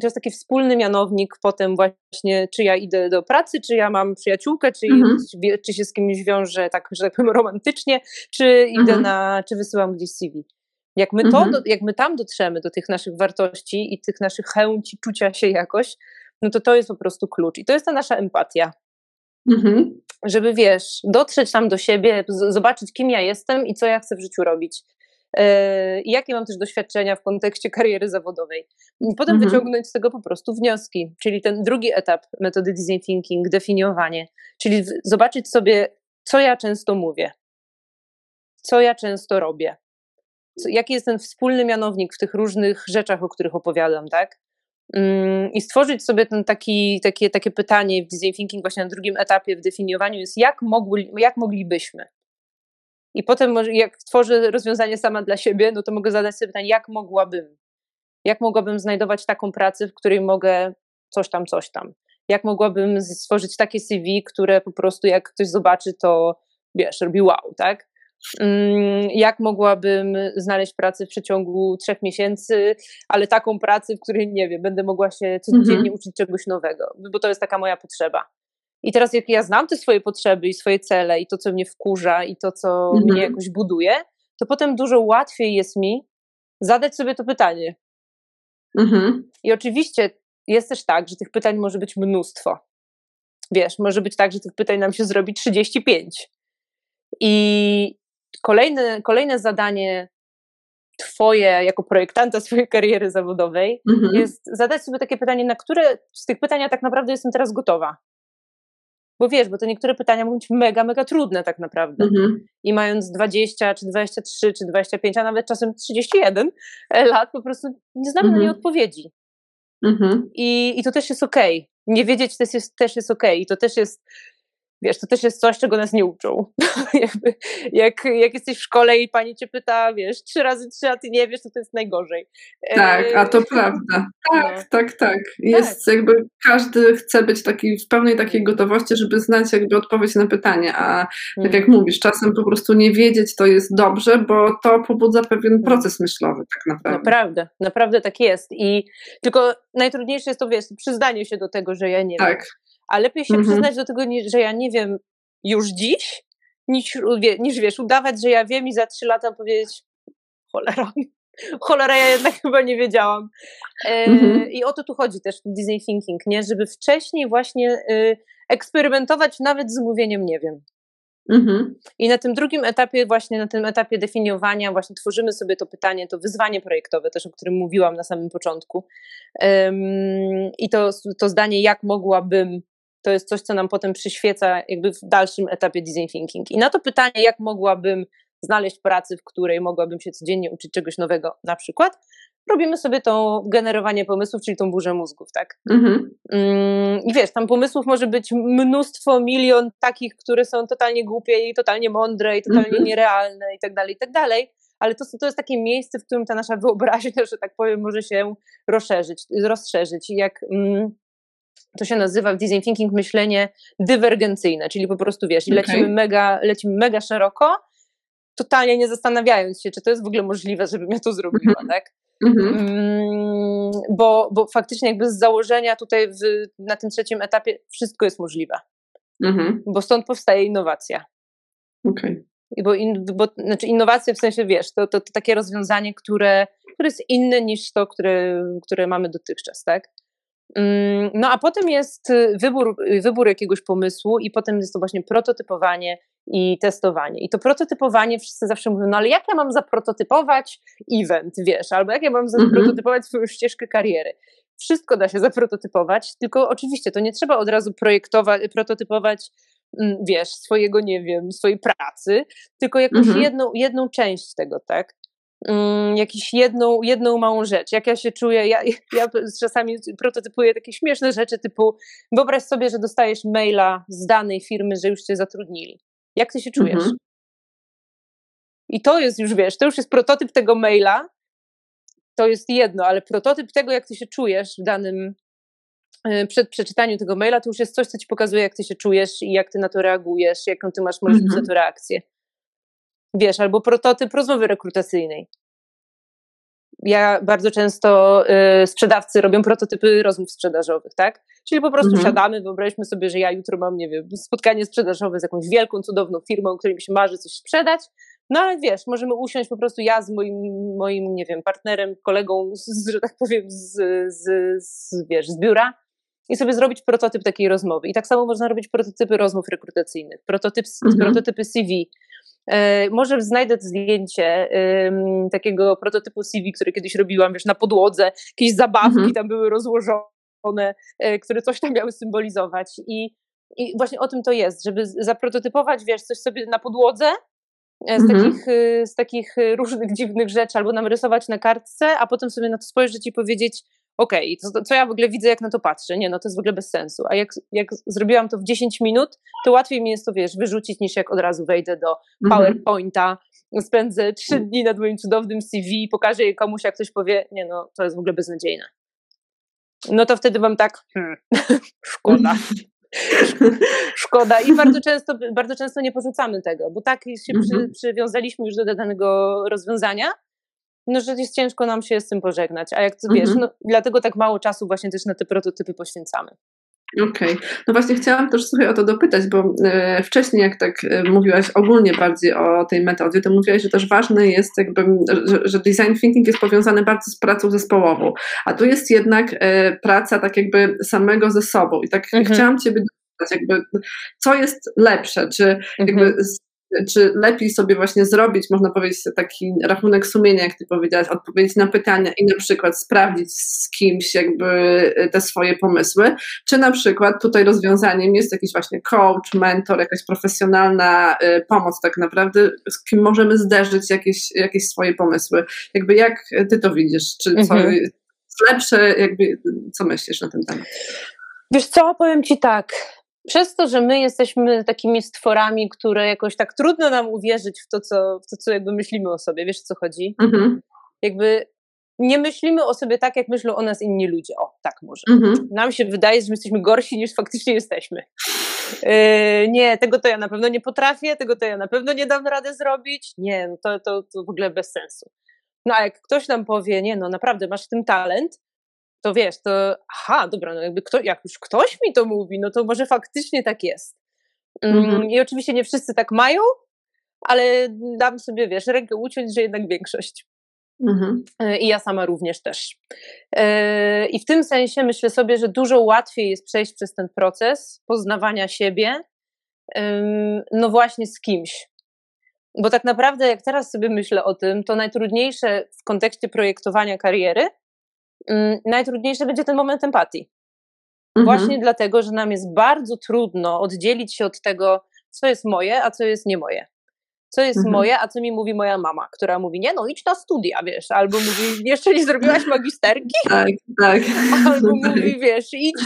to jest taki wspólny mianownik potem właśnie, czy ja idę do pracy, czy ja mam przyjaciółkę, czy, mhm. czy się z kimś wiążę tak, że tak powiem romantycznie, czy idę mhm. na, czy wysyłam gdzieś CV. Jak my, to, mhm. jak my tam dotrzemy do tych naszych wartości i tych naszych chęci czucia się jakoś, no to to jest po prostu klucz. I to jest ta nasza empatia. Mhm. Żeby wiesz, dotrzeć tam do siebie, zobaczyć, kim ja jestem i co ja chcę w życiu robić. Yy, I jakie mam też doświadczenia w kontekście kariery zawodowej. Potem mhm. wyciągnąć z tego po prostu wnioski, czyli ten drugi etap metody design thinking, definiowanie, czyli zobaczyć sobie, co ja często mówię, co ja często robię, jaki jest ten wspólny mianownik w tych różnych rzeczach, o których opowiadam, tak? Mm, I stworzyć sobie ten taki, takie, takie pytanie w design thinking właśnie na drugim etapie w definiowaniu jest, jak, mogli, jak moglibyśmy? I potem, jak tworzę rozwiązanie sama dla siebie, no to mogę zadać sobie pytanie, jak mogłabym? Jak mogłabym znajdować taką pracę, w której mogę coś tam, coś tam? Jak mogłabym stworzyć takie CV, które po prostu jak ktoś zobaczy, to wiesz, robi wow, tak? Mm, jak mogłabym znaleźć pracę w przeciągu trzech miesięcy, ale taką pracę, w której, nie wiem, będę mogła się codziennie mhm. uczyć czegoś nowego, bo to jest taka moja potrzeba. I teraz, jak ja znam te swoje potrzeby i swoje cele, i to, co mnie wkurza, i to, co mhm. mnie jakoś buduje, to potem dużo łatwiej jest mi zadać sobie to pytanie. Mhm. I oczywiście jest też tak, że tych pytań może być mnóstwo. Wiesz, może być tak, że tych pytań nam się zrobi 35. I, kolejne, kolejne zadanie Twoje jako projektanta swojej kariery zawodowej mhm. jest zadać sobie takie pytanie, na które z tych pytań tak naprawdę jestem teraz gotowa. Bo wiesz, bo to niektóre pytania mogą być mega, mega trudne tak naprawdę. Mhm. I mając 20, czy 23, czy 25, a nawet czasem 31 lat, po prostu nie znamy mhm. na nie odpowiedzi. Mhm. I, I to też jest okej. Okay. Nie wiedzieć też jest, też jest okej. Okay. I to też jest wiesz, to też jest coś, czego nas nie uczą. Jak, jak jesteś w szkole i pani cię pyta, wiesz, trzy razy trzy, a ty nie wiesz, to to jest najgorzej. Tak, a to prawda. Tak, no. tak, tak. Jest tak. jakby, każdy chce być taki w pełnej takiej gotowości, żeby znać jakby odpowiedź na pytanie, a tak jak mhm. mówisz, czasem po prostu nie wiedzieć to jest dobrze, bo to pobudza pewien mhm. proces myślowy tak naprawdę. Naprawdę, naprawdę tak jest i tylko najtrudniejsze jest to, wiesz, przyznanie się do tego, że ja nie tak. wiem a lepiej się mhm. przyznać do tego, że ja nie wiem już dziś, niż, niż wiesz, udawać, że ja wiem i za trzy lata powiedzieć cholera, cholera, ja jednak chyba nie wiedziałam. E, mhm. I o to tu chodzi też w design thinking, nie? żeby wcześniej właśnie y, eksperymentować nawet z mówieniem nie wiem. Mhm. I na tym drugim etapie, właśnie na tym etapie definiowania, właśnie tworzymy sobie to pytanie, to wyzwanie projektowe, też o którym mówiłam na samym początku. Um, I to, to zdanie, jak mogłabym to jest coś, co nam potem przyświeca jakby w dalszym etapie design thinking. I na to pytanie, jak mogłabym znaleźć pracę, w której mogłabym się codziennie uczyć czegoś nowego, na przykład, robimy sobie to generowanie pomysłów, czyli tą burzę mózgów, tak? Mhm. Mm, I wiesz, tam pomysłów może być mnóstwo, milion takich, które są totalnie głupie i totalnie mądre i totalnie mhm. nierealne i tak dalej, i tak dalej, ale to, to jest takie miejsce, w którym ta nasza wyobraźnia, że tak powiem, może się rozszerzyć, rozszerzyć. I jak... Mm, to się nazywa w design thinking myślenie dywergencyjne, czyli po prostu wiesz, okay. lecimy, mega, lecimy mega szeroko, totalnie nie zastanawiając się, czy to jest w ogóle możliwe, żebym ja to zrobiła, mm -hmm. tak? Mm -hmm. bo, bo faktycznie jakby z założenia tutaj w, na tym trzecim etapie wszystko jest możliwe. Mm -hmm. Bo stąd powstaje innowacja. Okay. Bo, in, bo znaczy innowacja w sensie, wiesz, to, to, to, takie rozwiązanie, które, które jest inne niż to, które, które mamy dotychczas, tak? Mm, no a potem jest y, wybór, y, wybór jakiegoś pomysłu i potem jest to właśnie prototypowanie i testowanie. I to prototypowanie wszyscy zawsze mówią, no ale jak ja mam zaprototypować event, wiesz, albo jak ja mam mhm. zaprototypować swoją ścieżkę kariery. Wszystko da się zaprototypować, tylko oczywiście to nie trzeba od razu projektować, prototypować mm, wiesz, swojego, nie wiem, swojej pracy, tylko jakąś mhm. jedną, jedną część tego, tak? Um, jakąś jedną, jedną małą rzecz. Jak ja się czuję, ja, ja czasami prototypuję takie śmieszne rzeczy typu wyobraź sobie, że dostajesz maila z danej firmy, że już cię zatrudnili. Jak ty się czujesz? Mhm. I to jest już, wiesz, to już jest prototyp tego maila, to jest jedno, ale prototyp tego, jak ty się czujesz w danym, e, przed przeczytaniem tego maila, to już jest coś, co ci pokazuje, jak ty się czujesz i jak ty na to reagujesz, jaką ty masz możliwość mhm. na to reakcję. Wiesz, albo prototyp rozmowy rekrutacyjnej. Ja bardzo często y, sprzedawcy robią prototypy rozmów sprzedażowych, tak? Czyli po prostu mhm. siadamy, wyobraźmy sobie, że ja jutro mam, nie wiem, spotkanie sprzedażowe z jakąś wielką, cudowną firmą, której mi się marzy coś sprzedać no ale wiesz, możemy usiąść po prostu ja z moim, moim nie wiem, partnerem, kolegą, z, że tak powiem, z, z, z, wiesz, z biura i sobie zrobić prototyp takiej rozmowy. I tak samo można robić prototypy rozmów rekrutacyjnych, prototyp, mhm. prototypy CV. E, może znajdę zdjęcie takiego prototypu CV, który kiedyś robiłam, wiesz, na podłodze, jakieś zabawki mhm. tam były rozłożone, e, które coś tam miały symbolizować. I, I właśnie o tym to jest, żeby zaprototypować, wiesz, coś sobie na podłodze, E, z, mhm. takich, y, z takich y, różnych dziwnych rzeczy, albo narysować na kartce, a potem sobie na to spojrzeć i powiedzieć, okej, okay, co ja w ogóle widzę, jak na to patrzę? Nie, no to jest w ogóle bez sensu. A jak, jak zrobiłam to w 10 minut, to łatwiej mi jest to, wiesz, wyrzucić, niż jak od razu wejdę do mhm. PowerPointa, spędzę 3 dni nad moim cudownym CV, pokażę je komuś, jak ktoś powie, nie no, to jest w ogóle beznadziejne. No to wtedy mam tak, hmm, szkoda. Szkoda. I bardzo często, bardzo często nie porzucamy tego, bo tak się przy, mhm. przywiązaliśmy już do danego rozwiązania, no, że jest ciężko nam się z tym pożegnać. A jak wiesz, mhm. no, dlatego tak mało czasu właśnie też na te prototypy poświęcamy. Okej. Okay. No właśnie chciałam też sobie o to dopytać, bo e, wcześniej jak tak e, mówiłaś ogólnie bardziej o tej metodzie, to mówiłaś, że też ważne jest jakby, że, że design thinking jest powiązany bardzo z pracą zespołową, a tu jest jednak e, praca tak jakby samego ze sobą i tak mhm. chciałam Ciebie dopytać, jakby co jest lepsze, czy jakby mhm czy lepiej sobie właśnie zrobić, można powiedzieć, taki rachunek sumienia, jak ty powiedziałaś, odpowiedzieć na pytania i na przykład sprawdzić z kimś jakby te swoje pomysły, czy na przykład tutaj rozwiązaniem jest jakiś właśnie coach, mentor, jakaś profesjonalna y, pomoc tak naprawdę, z kim możemy zderzyć jakieś, jakieś swoje pomysły. Jakby jak ty to widzisz? Czy co mhm. jest lepsze, jakby co myślisz na ten temat? Wiesz co, powiem ci tak, przez to, że my jesteśmy takimi stworami, które jakoś tak trudno nam uwierzyć w to, co, w to, co jakby myślimy o sobie, wiesz o co chodzi? Mhm. Jakby nie myślimy o sobie tak, jak myślą o nas inni ludzie. O, tak może. Mhm. Nam się wydaje, że my jesteśmy gorsi niż faktycznie jesteśmy. Yy, nie, tego to ja na pewno nie potrafię, tego to ja na pewno nie dam rady zrobić. Nie, no to, to, to w ogóle bez sensu. No a jak ktoś nam powie, nie, no naprawdę masz w tym talent, to wiesz, to aha, dobra, no jakby kto, jak już ktoś mi to mówi, no to może faktycznie tak jest. Mm, mhm. I oczywiście nie wszyscy tak mają, ale dam sobie, wiesz, rękę uciąć, że jednak większość. Mhm. E, I ja sama również też. E, I w tym sensie myślę sobie, że dużo łatwiej jest przejść przez ten proces poznawania siebie, no właśnie z kimś. Bo tak naprawdę, jak teraz sobie myślę o tym, to najtrudniejsze w kontekście projektowania kariery najtrudniejszy będzie ten moment empatii. Mhm. Właśnie dlatego, że nam jest bardzo trudno oddzielić się od tego, co jest moje, a co jest nie moje. Co jest mhm. moje, a co mi mówi moja mama, która mówi, nie no, idź na studia, wiesz, albo mówi, jeszcze nie zrobiłaś magisterki? Tak, tak. Albo mówi, wiesz, idź,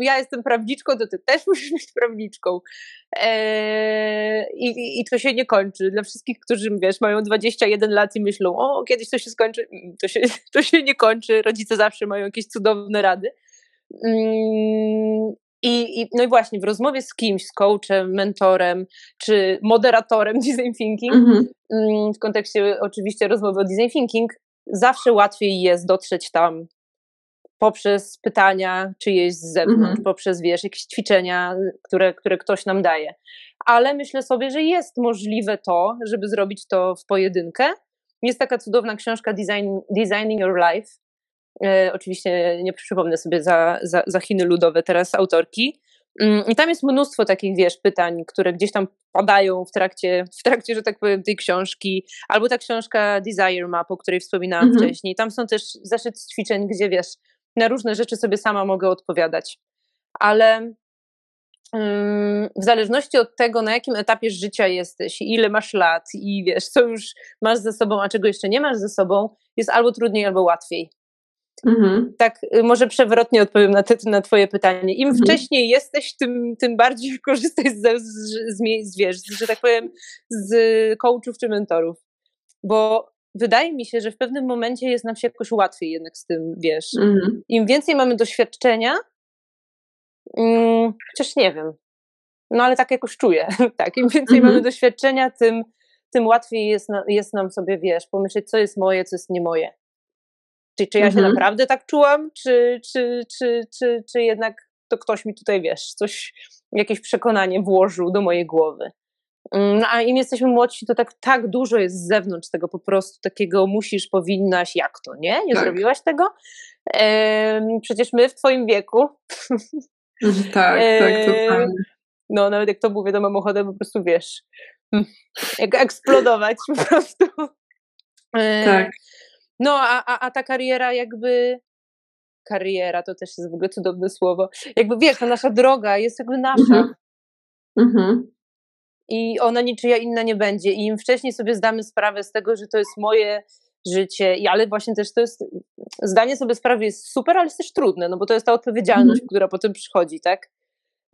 ja jestem prawniczką, to ty też musisz być prawniczką. Eee, i, I to się nie kończy. Dla wszystkich, którzy, wiesz, mają 21 lat i myślą, o, kiedyś to się skończy, mm, to się, to się nie kończy. Rodzice zawsze mają jakieś cudowne rady. Mm, I, I, no i właśnie w rozmowie z kimś, z coachem, mentorem czy moderatorem design thinking, mm -hmm. w kontekście oczywiście rozmowy o design thinking, zawsze łatwiej jest dotrzeć tam poprzez pytania czyjeś z zewnątrz, mhm. poprzez, wiesz, jakieś ćwiczenia, które, które ktoś nam daje. Ale myślę sobie, że jest możliwe to, żeby zrobić to w pojedynkę. Jest taka cudowna książka Design, Designing Your Life. E, oczywiście nie przypomnę sobie za, za, za Chiny ludowe teraz autorki. Mm, I tam jest mnóstwo takich, wiesz, pytań, które gdzieś tam padają w trakcie, w trakcie, że tak powiem, tej książki. Albo ta książka Desire Map, o której wspominałam mhm. wcześniej. Tam są też zeszyt ćwiczeń, gdzie wiesz, na różne rzeczy sobie sama mogę odpowiadać. Ale w zależności od tego, na jakim etapie życia jesteś, ile masz lat i wiesz, co już masz ze sobą, a czego jeszcze nie masz ze sobą, jest albo trudniej, albo łatwiej. Mhm. Tak, y, może przewrotnie odpowiem na, te, na Twoje pytanie. Im mhm. wcześniej jesteś, tym, tym bardziej korzystaj z, z, z, z, wiesz, że tak powiem, z coachów czy mentorów. Bo wydaje mi się, że w pewnym momencie jest nam się jakoś łatwiej jednak z tym, wiesz. Mhm. Im więcej mamy doświadczenia, um, chociaż nie wiem, no ale tak jakoś czuję, tak, im więcej mamy doświadczenia, tym, tym łatwiej jest, na, jest nam sobie, wiesz, pomyśleć, co jest moje, co jest nie moje. Czy, czy ja się mhm. naprawdę tak czułam, czy, czy, czy, czy, czy jednak to ktoś mi tutaj, wiesz, coś, jakieś przekonanie włożył do mojej głowy. Mm, no, a im jesteśmy młodsi, to tak, tak dużo jest z zewnątrz tego po prostu takiego musisz, powinnaś, jak to, nie? Nie tak. zrobiłaś tego? Ehm, przecież my w twoim wieku. Tak, tak, totalnie. No, nawet jak to mówię, to mam ochotę po prostu, wiesz, jak eksplodować po prostu. Tak. No, a, a, a ta kariera jakby kariera to też jest w ogóle cudowne słowo. Jakby wiesz, ta nasza droga jest jakby nasza. Mhm. Mhm. I ona niczyja inna nie będzie. I im wcześniej sobie zdamy sprawę z tego, że to jest moje życie, i ale właśnie też to jest, zdanie sobie sprawy jest super, ale jest też trudne, no bo to jest ta odpowiedzialność, mhm. która potem przychodzi, tak?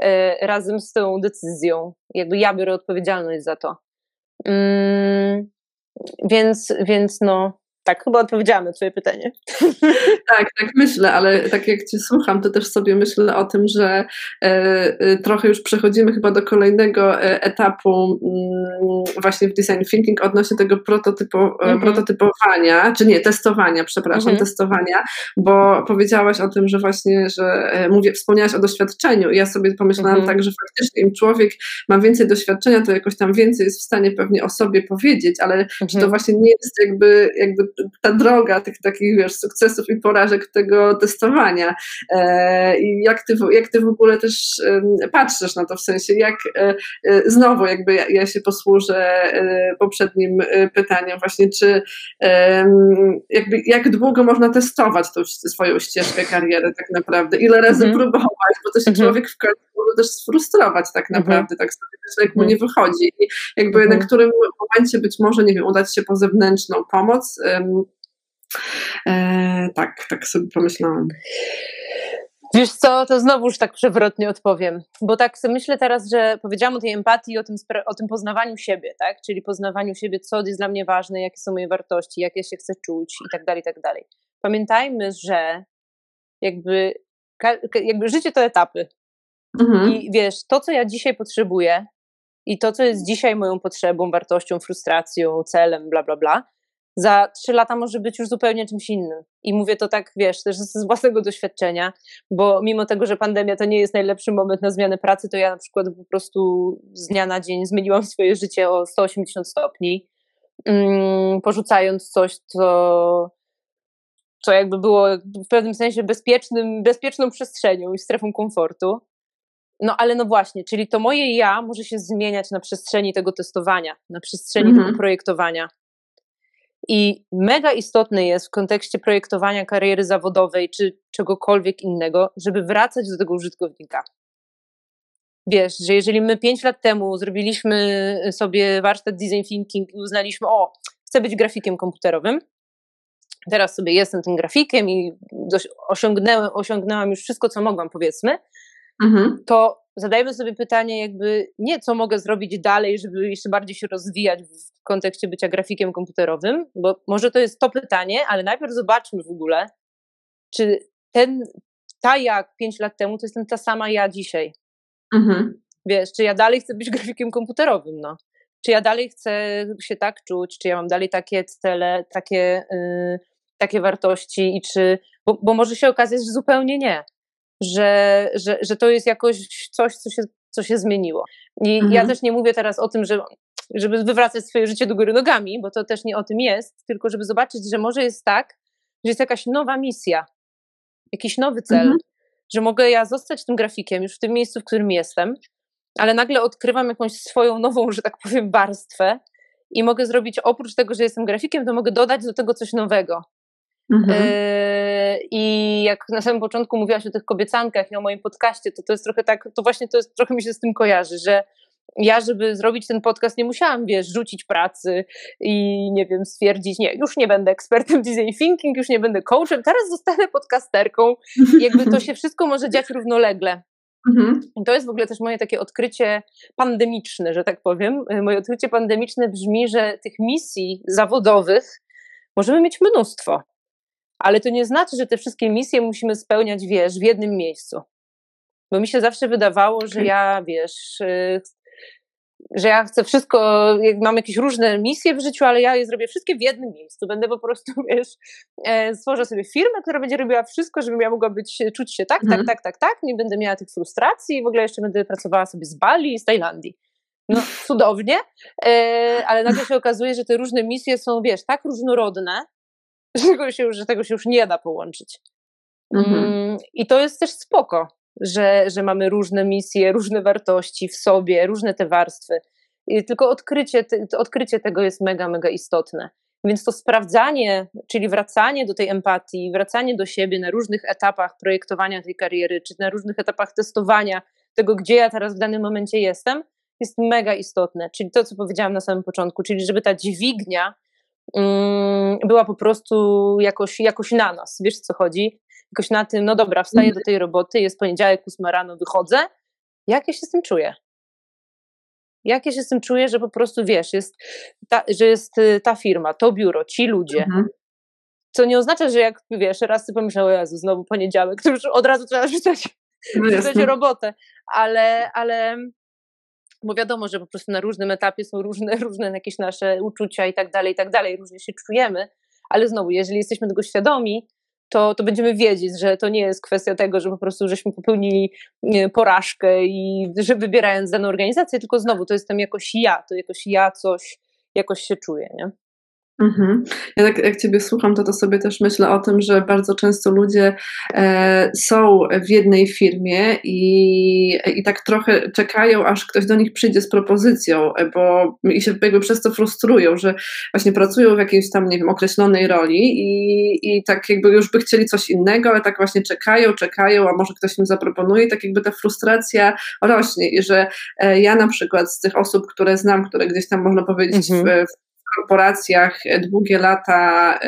E, razem z tą decyzją. Jakby ja biorę odpowiedzialność za to. Mm, więc, więc no, tak, chyba odpowiedziałam na Twoje pytanie. Tak, tak myślę, ale tak jak Cię słucham, to też sobie myślę o tym, że e, e, trochę już przechodzimy chyba do kolejnego e, etapu mm, właśnie w design thinking odnośnie tego mhm. prototypowania, czy nie, testowania, przepraszam, mhm. testowania, bo powiedziałaś o tym, że właśnie, że mówię, wspomniałaś o doświadczeniu i ja sobie pomyślałam mhm. tak, że faktycznie im człowiek ma więcej doświadczenia, to jakoś tam więcej jest w stanie pewnie o sobie powiedzieć, ale czy to mhm. właśnie nie jest jakby, jakby ta droga tych takich, wiesz, sukcesów i porażek tego testowania. E, I jak ty, jak ty w ogóle też patrzysz na to, w sensie jak e, e, znowu jakby ja się posłużę poprzednim pytaniem właśnie, czy jakby jak długo można testować tą swoją ścieżkę kariery tak naprawdę, ile razy mhm. próbować, bo to się mhm. człowiek w końcu może też sfrustrować tak mhm. naprawdę, tak sobie jak mu nie wychodzi. I jakby na którym momencie być może, nie wiem, udać się po zewnętrzną pomoc, E, tak, tak sobie pomyślałam. Wiesz co, to znowuż tak przewrotnie odpowiem, bo tak sobie myślę teraz, że powiedziałam o tej empatii, o tym, o tym poznawaniu siebie, tak? czyli poznawaniu siebie, co jest dla mnie ważne, jakie są moje wartości, jak ja się chcę czuć i tak dalej, i tak dalej. Pamiętajmy, że jakby, jakby życie to etapy mhm. i wiesz, to co ja dzisiaj potrzebuję i to co jest dzisiaj moją potrzebą, wartością, frustracją, celem, bla, bla, bla, za trzy lata może być już zupełnie czymś innym. I mówię to tak, wiesz, też z własnego doświadczenia, bo mimo tego, że pandemia to nie jest najlepszy moment na zmianę pracy, to ja na przykład po prostu z dnia na dzień zmieniłam swoje życie o 180 stopni, mm, porzucając coś, co, co jakby było w pewnym sensie bezpiecznym, bezpieczną przestrzenią i strefą komfortu. No ale no właśnie, czyli to moje ja może się zmieniać na przestrzeni tego testowania, na przestrzeni mhm. tego projektowania. I mega istotne jest w kontekście projektowania kariery zawodowej czy czegokolwiek innego, żeby wracać do tego użytkownika. Wiesz, że jeżeli my pięć lat temu zrobiliśmy sobie warsztat design thinking i uznaliśmy, o, chcę być grafikiem komputerowym, teraz sobie jestem tym grafikiem i osiągnęłam, osiągnęłam już wszystko, co mogłam, powiedzmy, mhm. to zadajmy sobie pytanie, jakby nie co mogę zrobić dalej, żeby jeszcze bardziej się rozwijać w kontekście bycia grafikiem komputerowym, bo może to jest to pytanie, ale najpierw zobaczmy w ogóle, czy ten, ta jak pięć lat temu, to jestem ta sama ja dzisiaj. Mhm. Wiesz, czy ja dalej chcę być grafikiem komputerowym, no. Czy ja dalej chcę się tak czuć, czy ja mam dalej takie cele, takie, yy, takie wartości i czy, bo, bo może się okazać, że zupełnie nie że, że, że to jest jakoś coś, co się, co się zmieniło. I mhm. ja też nie mówię teraz o tym, że żeby wywracać swoje życie do góry nogami, bo to też nie o tym jest, tylko żeby zobaczyć, że może jest tak, że jest jakaś nowa misja, jakiś nowy cel, mhm. że mogę ja zostać tym grafikiem już w tym miejscu, w którym jestem, ale nagle odkrywam jakąś swoją nową, że tak powiem, warstwę i mogę zrobić oprócz tego, że jestem grafikiem, to mogę dodać do tego coś nowego. Mhm. Yy, I jak na samym początku mówiłaś o tych kobiecankach i o moim podcaście, to to jest trochę tak, to właśnie to jest, trochę mi się z tym kojarzy, że ja, żeby zrobić ten podcast, nie musiałam, wiesz, rzucić pracy i nie wiem, stwierdzić, nie, już nie będę ekspertem design thinking, już nie będę coachem, teraz zostanę podcasterką. I jakby to się wszystko może dziać równolegle. Mhm. I to jest w ogóle też moje takie odkrycie pandemiczne, że tak powiem. Moje odkrycie pandemiczne brzmi, że tych misji zawodowych możemy mieć mnóstwo, ale to nie znaczy, że te wszystkie misje musimy spełniać, wiesz, w jednym miejscu. Bo mi się zawsze wydawało, że ja, wiesz, y, że ja chcę wszystko, mam jakieś różne misje w życiu, ale ja je zrobię wszystkie w jednym miejscu. Będę po prostu, wiesz, e, stworzę sobie firmę, która będzie robiła wszystko, żebym ja mogła być, czuć się tak, tak mhm. tak, tak, tak, tak, nie będę miała tych frustracji i w ogóle jeszcze będę pracowała sobie z Bali i z Tajlandii. No, cudownie, e, ale nagle się okazuje, że te różne misje są, wiesz, tak różnorodne, że tego się, że tego się już nie da połączyć. Mhm. Mm, I to jest też spoko, że, że mamy różne misje, różne wartości w sobie, różne te warstwy. I tylko odkrycie, odkrycie tego jest mega, mega istotne. Więc to sprawdzanie, czyli wracanie do tej empatii, wracanie do siebie na różnych etapach projektowania tej kariery, czy na różnych etapach testowania tego, gdzie ja teraz w danym momencie jestem, jest mega istotne. Czyli to, co powiedziałam na samym początku, czyli żeby ta dźwignia była po prostu jakoś, jakoś na nas. Wiesz, o co chodzi? jakoś na tym, no dobra, wstaję do mhm. tej roboty, jest poniedziałek, 8 rano, wychodzę. Jak ja się z tym czuję? Jak ja się z tym czuję, że po prostu wiesz, jest ta, że jest y, ta firma, to biuro, ci ludzie. Mhm. Co nie oznacza, że jak wiesz, raz ty pomyślał, o Jezu, znowu poniedziałek, to już od razu trzeba rzucać, no rzucać robotę. Ale, ale bo wiadomo, że po prostu na różnym etapie są różne, różne jakieś nasze uczucia i tak dalej, i tak dalej, różnie się czujemy, ale znowu, jeżeli jesteśmy tego świadomi, to, to będziemy wiedzieć, że to nie jest kwestia tego, że po prostu żeśmy popełnili porażkę i że wybierając daną organizację, tylko znowu to jestem jakoś ja, to jakoś ja coś jakoś się czuję, nie? Mhm. Ja tak jak Ciebie słucham, to to sobie też myślę o tym, że bardzo często ludzie e, są w jednej firmie i, i tak trochę czekają, aż ktoś do nich przyjdzie z propozycją, e, bo i się jakby przez to frustrują, że właśnie pracują w jakiejś tam, nie wiem, określonej roli i, i tak jakby już by chcieli coś innego, ale tak właśnie czekają, czekają, a może ktoś im zaproponuje i tak jakby ta frustracja rośnie i że e, ja na przykład z tych osób, które znam, które gdzieś tam można powiedzieć mhm. w, w korporacjach długie lata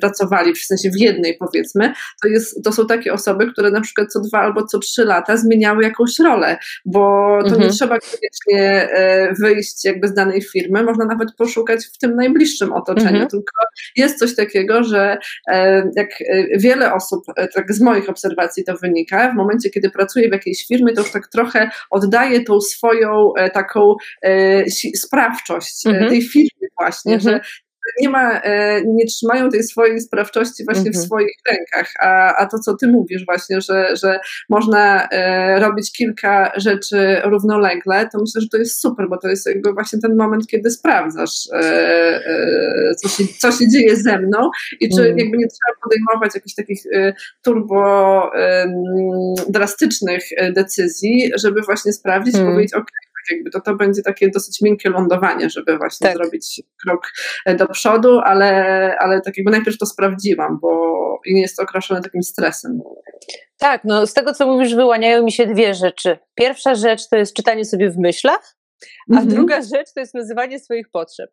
pracowali, w sensie w jednej powiedzmy, to, jest, to są takie osoby, które na przykład co dwa albo co trzy lata zmieniały jakąś rolę, bo to mhm. nie trzeba koniecznie e, wyjść jakby z danej firmy, można nawet poszukać w tym najbliższym otoczeniu, mhm. tylko jest coś takiego, że e, jak e, wiele osób, tak z moich obserwacji to wynika, w momencie, kiedy pracuje w jakiejś firmie, to już tak trochę oddaje tą swoją taką sprawczość mhm. tej firmy, właśnie, mhm. że nie ma, e, nie trzymają tej swojej sprawczości właśnie mhm. w swoich rękach, a, a to, co ty mówisz właśnie, że, że można e, robić kilka rzeczy równolegle, to myślę, że to jest super, bo to jest jakby właśnie ten moment, kiedy sprawdzasz, e, co, się, co się dzieje ze mną i czy mhm. jakby nie trzeba podejmować jakichś takich turbo drastycznych decyzji, żeby właśnie sprawdzić i mhm. powiedzieć, ok, jakby to, to będzie takie dosyć miękkie lądowanie, żeby właśnie tak. zrobić krok e, do przodu, ale, ale tak jakby najpierw to sprawdziłam, bo nie jest to okraszone takim stresem. Tak, no z tego co mówisz wyłaniają mi się dwie rzeczy. Pierwsza rzecz to jest czytanie sobie w myślach, a mhm. druga rzecz to jest nazywanie swoich potrzeb.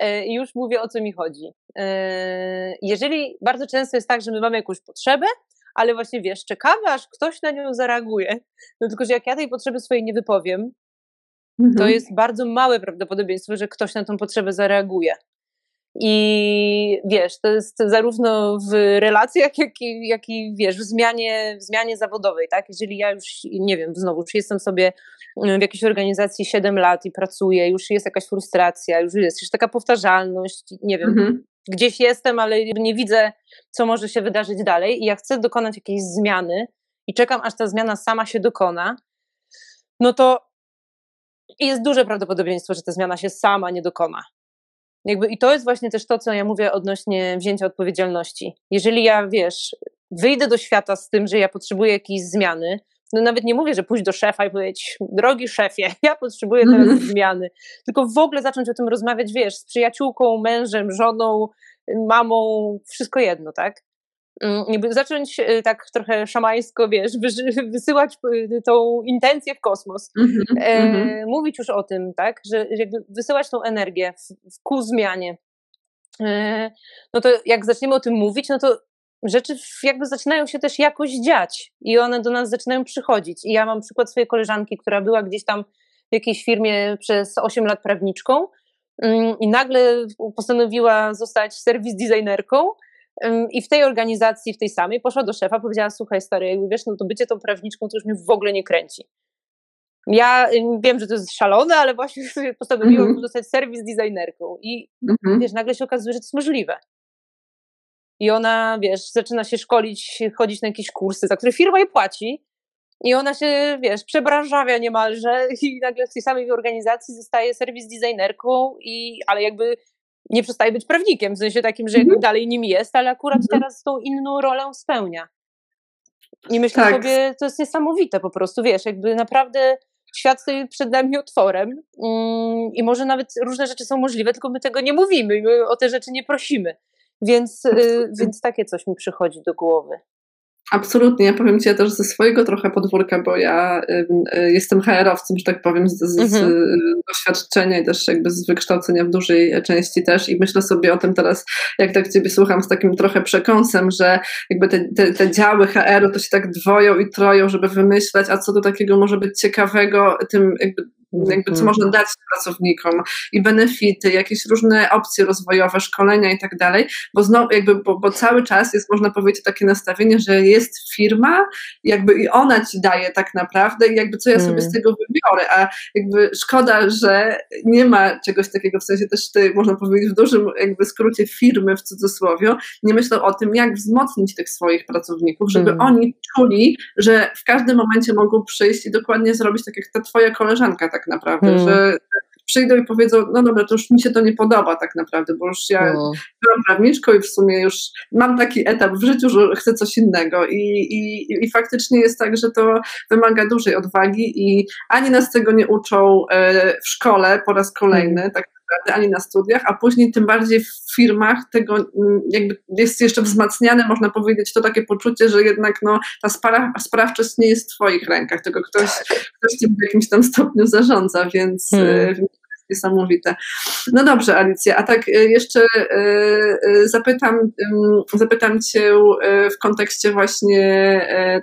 E, I już mówię o co mi chodzi. E, jeżeli bardzo często jest tak, że my mamy jakąś potrzebę, ale właśnie wiesz, czekamy, aż ktoś na nią zareaguje. No tylko, że jak ja tej potrzeby swojej nie wypowiem, mhm. to jest bardzo małe prawdopodobieństwo, że ktoś na tą potrzebę zareaguje. I wiesz, to jest zarówno w relacjach, jak i, jak i wiesz, w zmianie, w zmianie zawodowej, tak? Jeżeli ja już, nie wiem, znowu, czy jestem sobie w jakiejś organizacji 7 lat i pracuję, już jest jakaś frustracja, już jest już taka powtarzalność, nie wiem, mhm. gdzieś jestem, ale nie widzę, co może się wydarzyć dalej i ja chcę dokonać jakiejś zmiany i czekam, aż ta zmiana sama się dokona, no to i jest duże prawdopodobieństwo, że ta zmiana się sama nie dokona. Jakby, I to jest właśnie też to, co ja mówię odnośnie wzięcia odpowiedzialności. Jeżeli ja, wiesz, wyjdę do świata z tym, że ja potrzebuję jakiejś zmiany, no nawet nie mówię, że pójść do szefa i powiedzieć, drogi szefie, ja potrzebuję teraz mm. zmiany, tylko w ogóle zacząć o tym rozmawiać, wiesz, z przyjaciółką, mężem, żoną, mamą, wszystko jedno, tak? Jakby zacząć y, tak trochę szamańsko, wiesz, wysyłać y, tą intencję w kosmos. Mm-hmm, e, mm-hmm. Mówić już o tym, tak, że jakby wysyłać tą energię w, w ku zmianie. E, no to jak zaczniemy o tym mówić, no to rzeczy jakby zaczynają się też jakoś dziać i one do nas zaczynają przychodzić. I ja mam przykład swojej koleżanki, która była gdzieś tam w jakiejś firmie przez 8 lat prawniczką mm, i nagle postanowiła zostać serwis designerką i w tej organizacji, w tej samej, poszła do szefa, powiedziała: Słuchaj, stary, jakby wiesz, no to bycie tą prawniczką to już mnie w ogóle nie kręci. Ja wiem, że to jest szalone, ale właśnie postanowiłam mm -hmm. zostać serwis designerką. I mm -hmm. wiesz, nagle się okazuje, że to jest możliwe. I ona, wiesz, zaczyna się szkolić, chodzić na jakieś kursy, za które firma jej płaci. I ona się, wiesz, przebranżawia niemalże i nagle w tej samej organizacji zostaje serwis designerką, i, ale jakby nie przestaje być prawnikiem, w sensie takim, że mhm. dalej nim jest, ale akurat mhm. teraz tą inną rolę spełnia. I myślę tak. sobie, to jest niesamowite po prostu, wiesz, jakby naprawdę świat stoi przed nami otworem mm, i może nawet różne rzeczy są możliwe, tylko my tego nie mówimy, my o te rzeczy nie prosimy. Więc, y, więc takie coś mi przychodzi do głowy. Absolutnie. Ja powiem Ci też ze swojego trochę podwórka, bo ja y, y, jestem HR-owcem, że tak powiem, z, z, mhm. z, doświadczenia i też jakby z wykształcenia w dużej części też i myślę sobie o tym teraz, jak tak Ciebie słucham z takim trochę przekąsem, że jakby te, te, te działy HR-u to się tak dwoją i troją, żeby wymyślać, a co do takiego może być ciekawego tym jakby jakby co mhm. można dać pracownikom i benefity, jakieś różne opcje rozwojowe, szkolenia i tak dalej, bo znowu jakby, bo, bo, cały czas jest, można powiedzieć, takie nastawienie, że jest firma, jakby i ona ci daje tak naprawdę i jakby co ja sobie z mm. tego wybiorę, a jakby szkoda, że nie ma czegoś takiego, w sensie też ty, można powiedzieć w dużym jakby skrócie firmy w cudzysłowie, nie myślą o tym, jak wzmocnić tych swoich pracowników, żeby mm. oni czuli, że w każdym momencie mogą przyjść i dokładnie zrobić tak jak ta twoja koleżanka tak tak naprawdę, hmm. że przyjdą i powiedzą, no dobra, to już mi się to nie podoba tak naprawdę, bo już ja no. byłam prawniczką i w sumie już mam taki etap w życiu, że chcę coś innego I, i, i faktycznie jest tak, że to wymaga dużej odwagi i ani nas tego nie uczą e, w szkole po raz kolejny, hmm. tak ani na studiach, a później tym bardziej w firmach tego mm, jakby jest jeszcze wzmacniane, można powiedzieć, to takie poczucie, że jednak no, ta spra sprawczość nie jest w twoich rękach, tylko ktoś, ktoś tym w jakimś tam stopniu zarządza, więc, hmm. Niesamowite. No dobrze, Alicja, a tak e, jeszcze e, e, zapytam, zapytam Cię w kontekście właśnie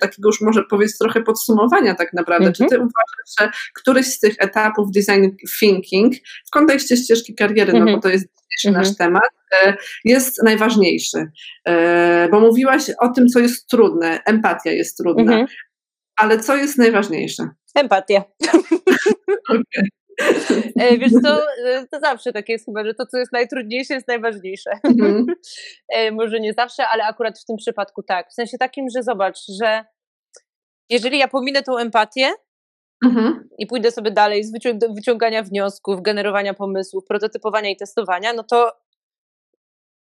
takiego już może powiedzieć trochę podsumowania tak naprawdę. Mhm. Czy Ty uważasz, że któryś z tych etapów design thinking w kontekście ścieżki kariery, mhm. no bo mhm. to jest mhm. nasz temat, jest najważniejszy? Bo mówiłaś o tym, co jest trudne, empatia jest trudna, mhm. ale co jest najważniejsze? Empatia. okay. E, wiesz co, e, to zawsze takie jest chyba, że to, co jest najtrudniejsze, jest najważniejsze. Mm. Może nie zawsze, ale akurat w tym przypadku tak. W sensie takim, że zobacz, że jeżeli ja pominę tą empatię, Mhm. i pójdę sobie dalej z wyciągania wniosków, generowania pomysłów, prototypowania i testowania, no to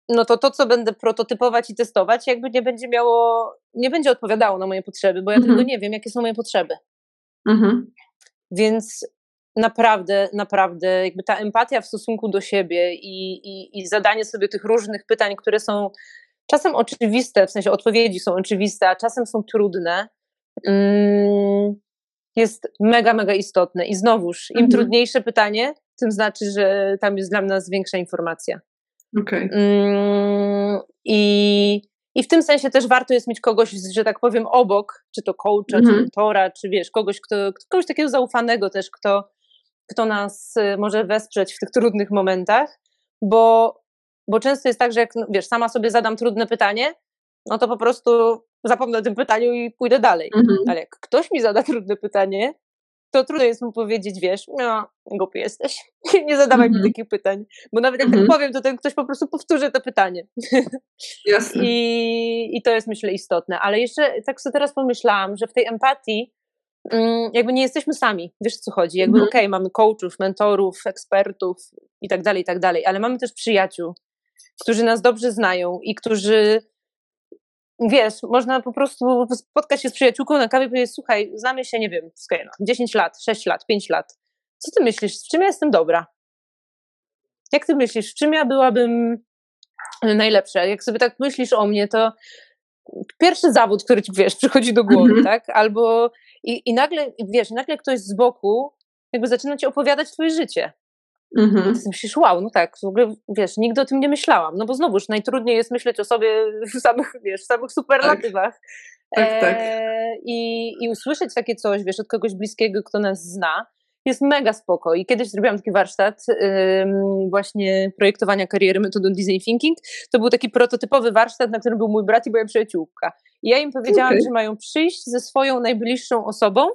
no to to, co będę prototypować i testować, jakby nie będzie miało, nie będzie odpowiadało na moje potrzeby, bo ja mhm. tego nie wiem, jakie są moje potrzeby. Mhm. Więc naprawdę, naprawdę, jakby ta empatia w stosunku do siebie i, i, i zadanie sobie tych różnych pytań, które są czasem oczywiste, w sensie odpowiedzi są oczywiste, a czasem są trudne, mm, jest mega, mega istotne. I znowuż, im mhm. trudniejsze pytanie, tym znaczy, że tam jest dla nas większa informacja. Okay. Mm, i, I w tym sensie też warto jest mieć kogoś, że tak powiem, obok, czy to coacha, mhm. czy mentora, czy wiesz, kogoś, kto, kogoś takiego zaufanego też, kto, kto nas y, może wesprzeć w tych trudnych momentach, bo, bo często jest tak, że jak no, wiesz, sama sobie zadam trudne pytanie, no to po prostu zapomnę o tym pytaniu i pójdę dalej. Mhm. Ale jak ktoś mi zada trudne pytanie, to trudno jest mu powiedzieć, wiesz, no, głupi jesteś, nie zadawaj mi mhm. takich pytań, bo nawet jak tak mhm. tak powiem, to ten ktoś po prostu powtórzy to pytanie. Jasne. I, I to jest, myślę, istotne. Ale jeszcze tak sobie teraz pomyślałam, że w tej empatii Mm, jakby nie jesteśmy sami, wiesz o co chodzi, jakby mhm. okej, okay, mamy coachów, mentorów, ekspertów i tak dalej, i tak dalej, ale mamy też przyjaciół, którzy nas dobrze znają i którzy, wiesz, można po prostu spotkać się z przyjaciółką na kawie i powiedzieć, słuchaj, znamy się, nie wiem, 10 lat, 6 lat, 5 lat, co ty myślisz, w czym ja jestem dobra? Jak ty myślisz, w czym ja byłabym najlepsza? Jak sobie tak myślisz o mnie, to pierwszy zawód, który ci, wiesz, przychodzi do głowy, mhm. tak? Albo i, i nagle, wiesz, nagle ktoś z boku jakby zaczyna ci opowiadać twoje życie. Mhm. Ty myślisz, wow, no tak, w ogóle, wiesz, nigdy o tym nie myślałam, no bo znowuż najtrudniej jest myśleć o sobie w samych, wiesz, w samych superlatywach. Tak, tak. tak. E, i, I usłyszeć takie coś, wiesz, od kogoś bliskiego, kto nas zna, jest mega spoko. I kiedyś zrobiłam taki warsztat właśnie projektowania kariery metodą design thinking. To był taki prototypowy warsztat, na którym był mój brat i moja przyjaciółka. I ja im powiedziałam, okay. że mają przyjść ze swoją najbliższą osobą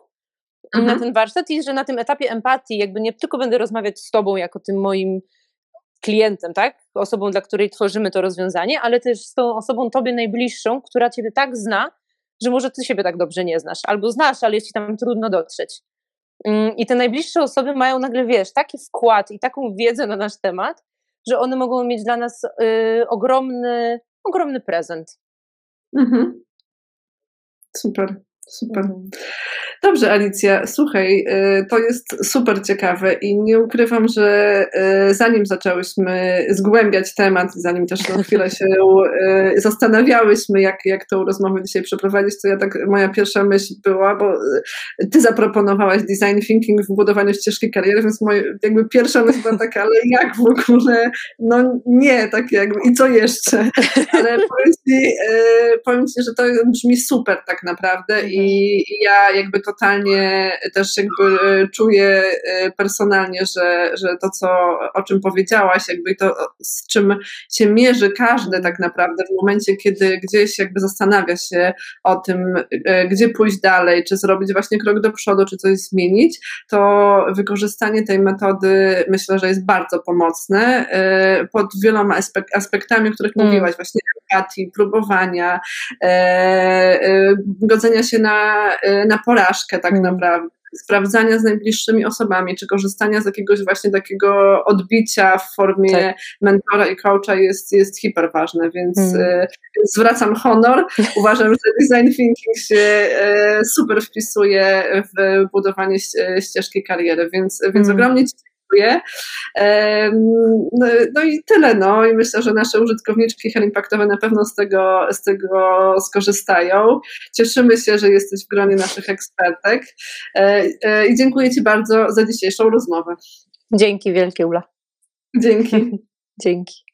mhm. na ten warsztat i że na tym etapie empatii jakby nie tylko będę rozmawiać z tobą jako tym moim klientem, tak? Osobą, dla której tworzymy to rozwiązanie, ale też z tą osobą tobie najbliższą, która ciebie tak zna, że może ty siebie tak dobrze nie znasz, albo znasz, ale jest ci tam trudno dotrzeć. Mm, I te najbliższe osoby mają nagle, wiesz, taki wkład i taką wiedzę na nasz temat, że one mogą mieć dla nas y, ogromny, ogromny prezent. Mhm. Super. Super. Mhm. Dobrze, Alicja, słuchaj, y, to jest super ciekawe i nie ukrywam, że y, zanim zaczęłyśmy zgłębiać temat, zanim też na chwilę się y, zastanawiałyśmy, jak, jak tą rozmowę dzisiaj przeprowadzić, to ja tak, moja pierwsza myśl była, bo ty zaproponowałaś design thinking w budowaniu ścieżki kariery, więc moja jakby pierwsza myśl była taka, ale jak w ogóle, no nie, tak jakby, i co jeszcze? Ale powiem ci, powiem ci że to brzmi super tak naprawdę i ja jakby totalnie też jakby e, czuję e, personalnie, że, że to, co, o czym powiedziałaś, jakby to, z czym się mierzy każdy tak naprawdę w momencie, kiedy gdzieś jakby zastanawia się o tym, e, gdzie pójść dalej, czy zrobić właśnie krok do przodu, czy coś zmienić, to wykorzystanie tej metody myślę, że jest bardzo pomocne pod wieloma aspektami, o których hmm. mówiłaś, właśnie empatii, próbowania, godzenia się na na, porażkę tak mm. naprawdę sprawdzania z najbliższymi osobami, czy korzystania z jakiegoś właśnie takiego odbicia w formie tak. mentora i coacha jest, jest hiper ważne, więc mm. zwracam honor. Uważam, że design thinking się y, super wpisuje w budowanie ścieżki kariery, więc, więc mm. ogromnie Ci No, no, i tyle, no i myślę, że nasze użytkowniczki Helimpaktowe na pewno z tego, z tego skorzystają. Cieszymy się, że jesteś w gronie naszych ekspertek e, e, i dziękuję Ci bardzo za dzisiejszą rozmowę. Dzięki wielkie, Ula. Dzięki. Dzięki.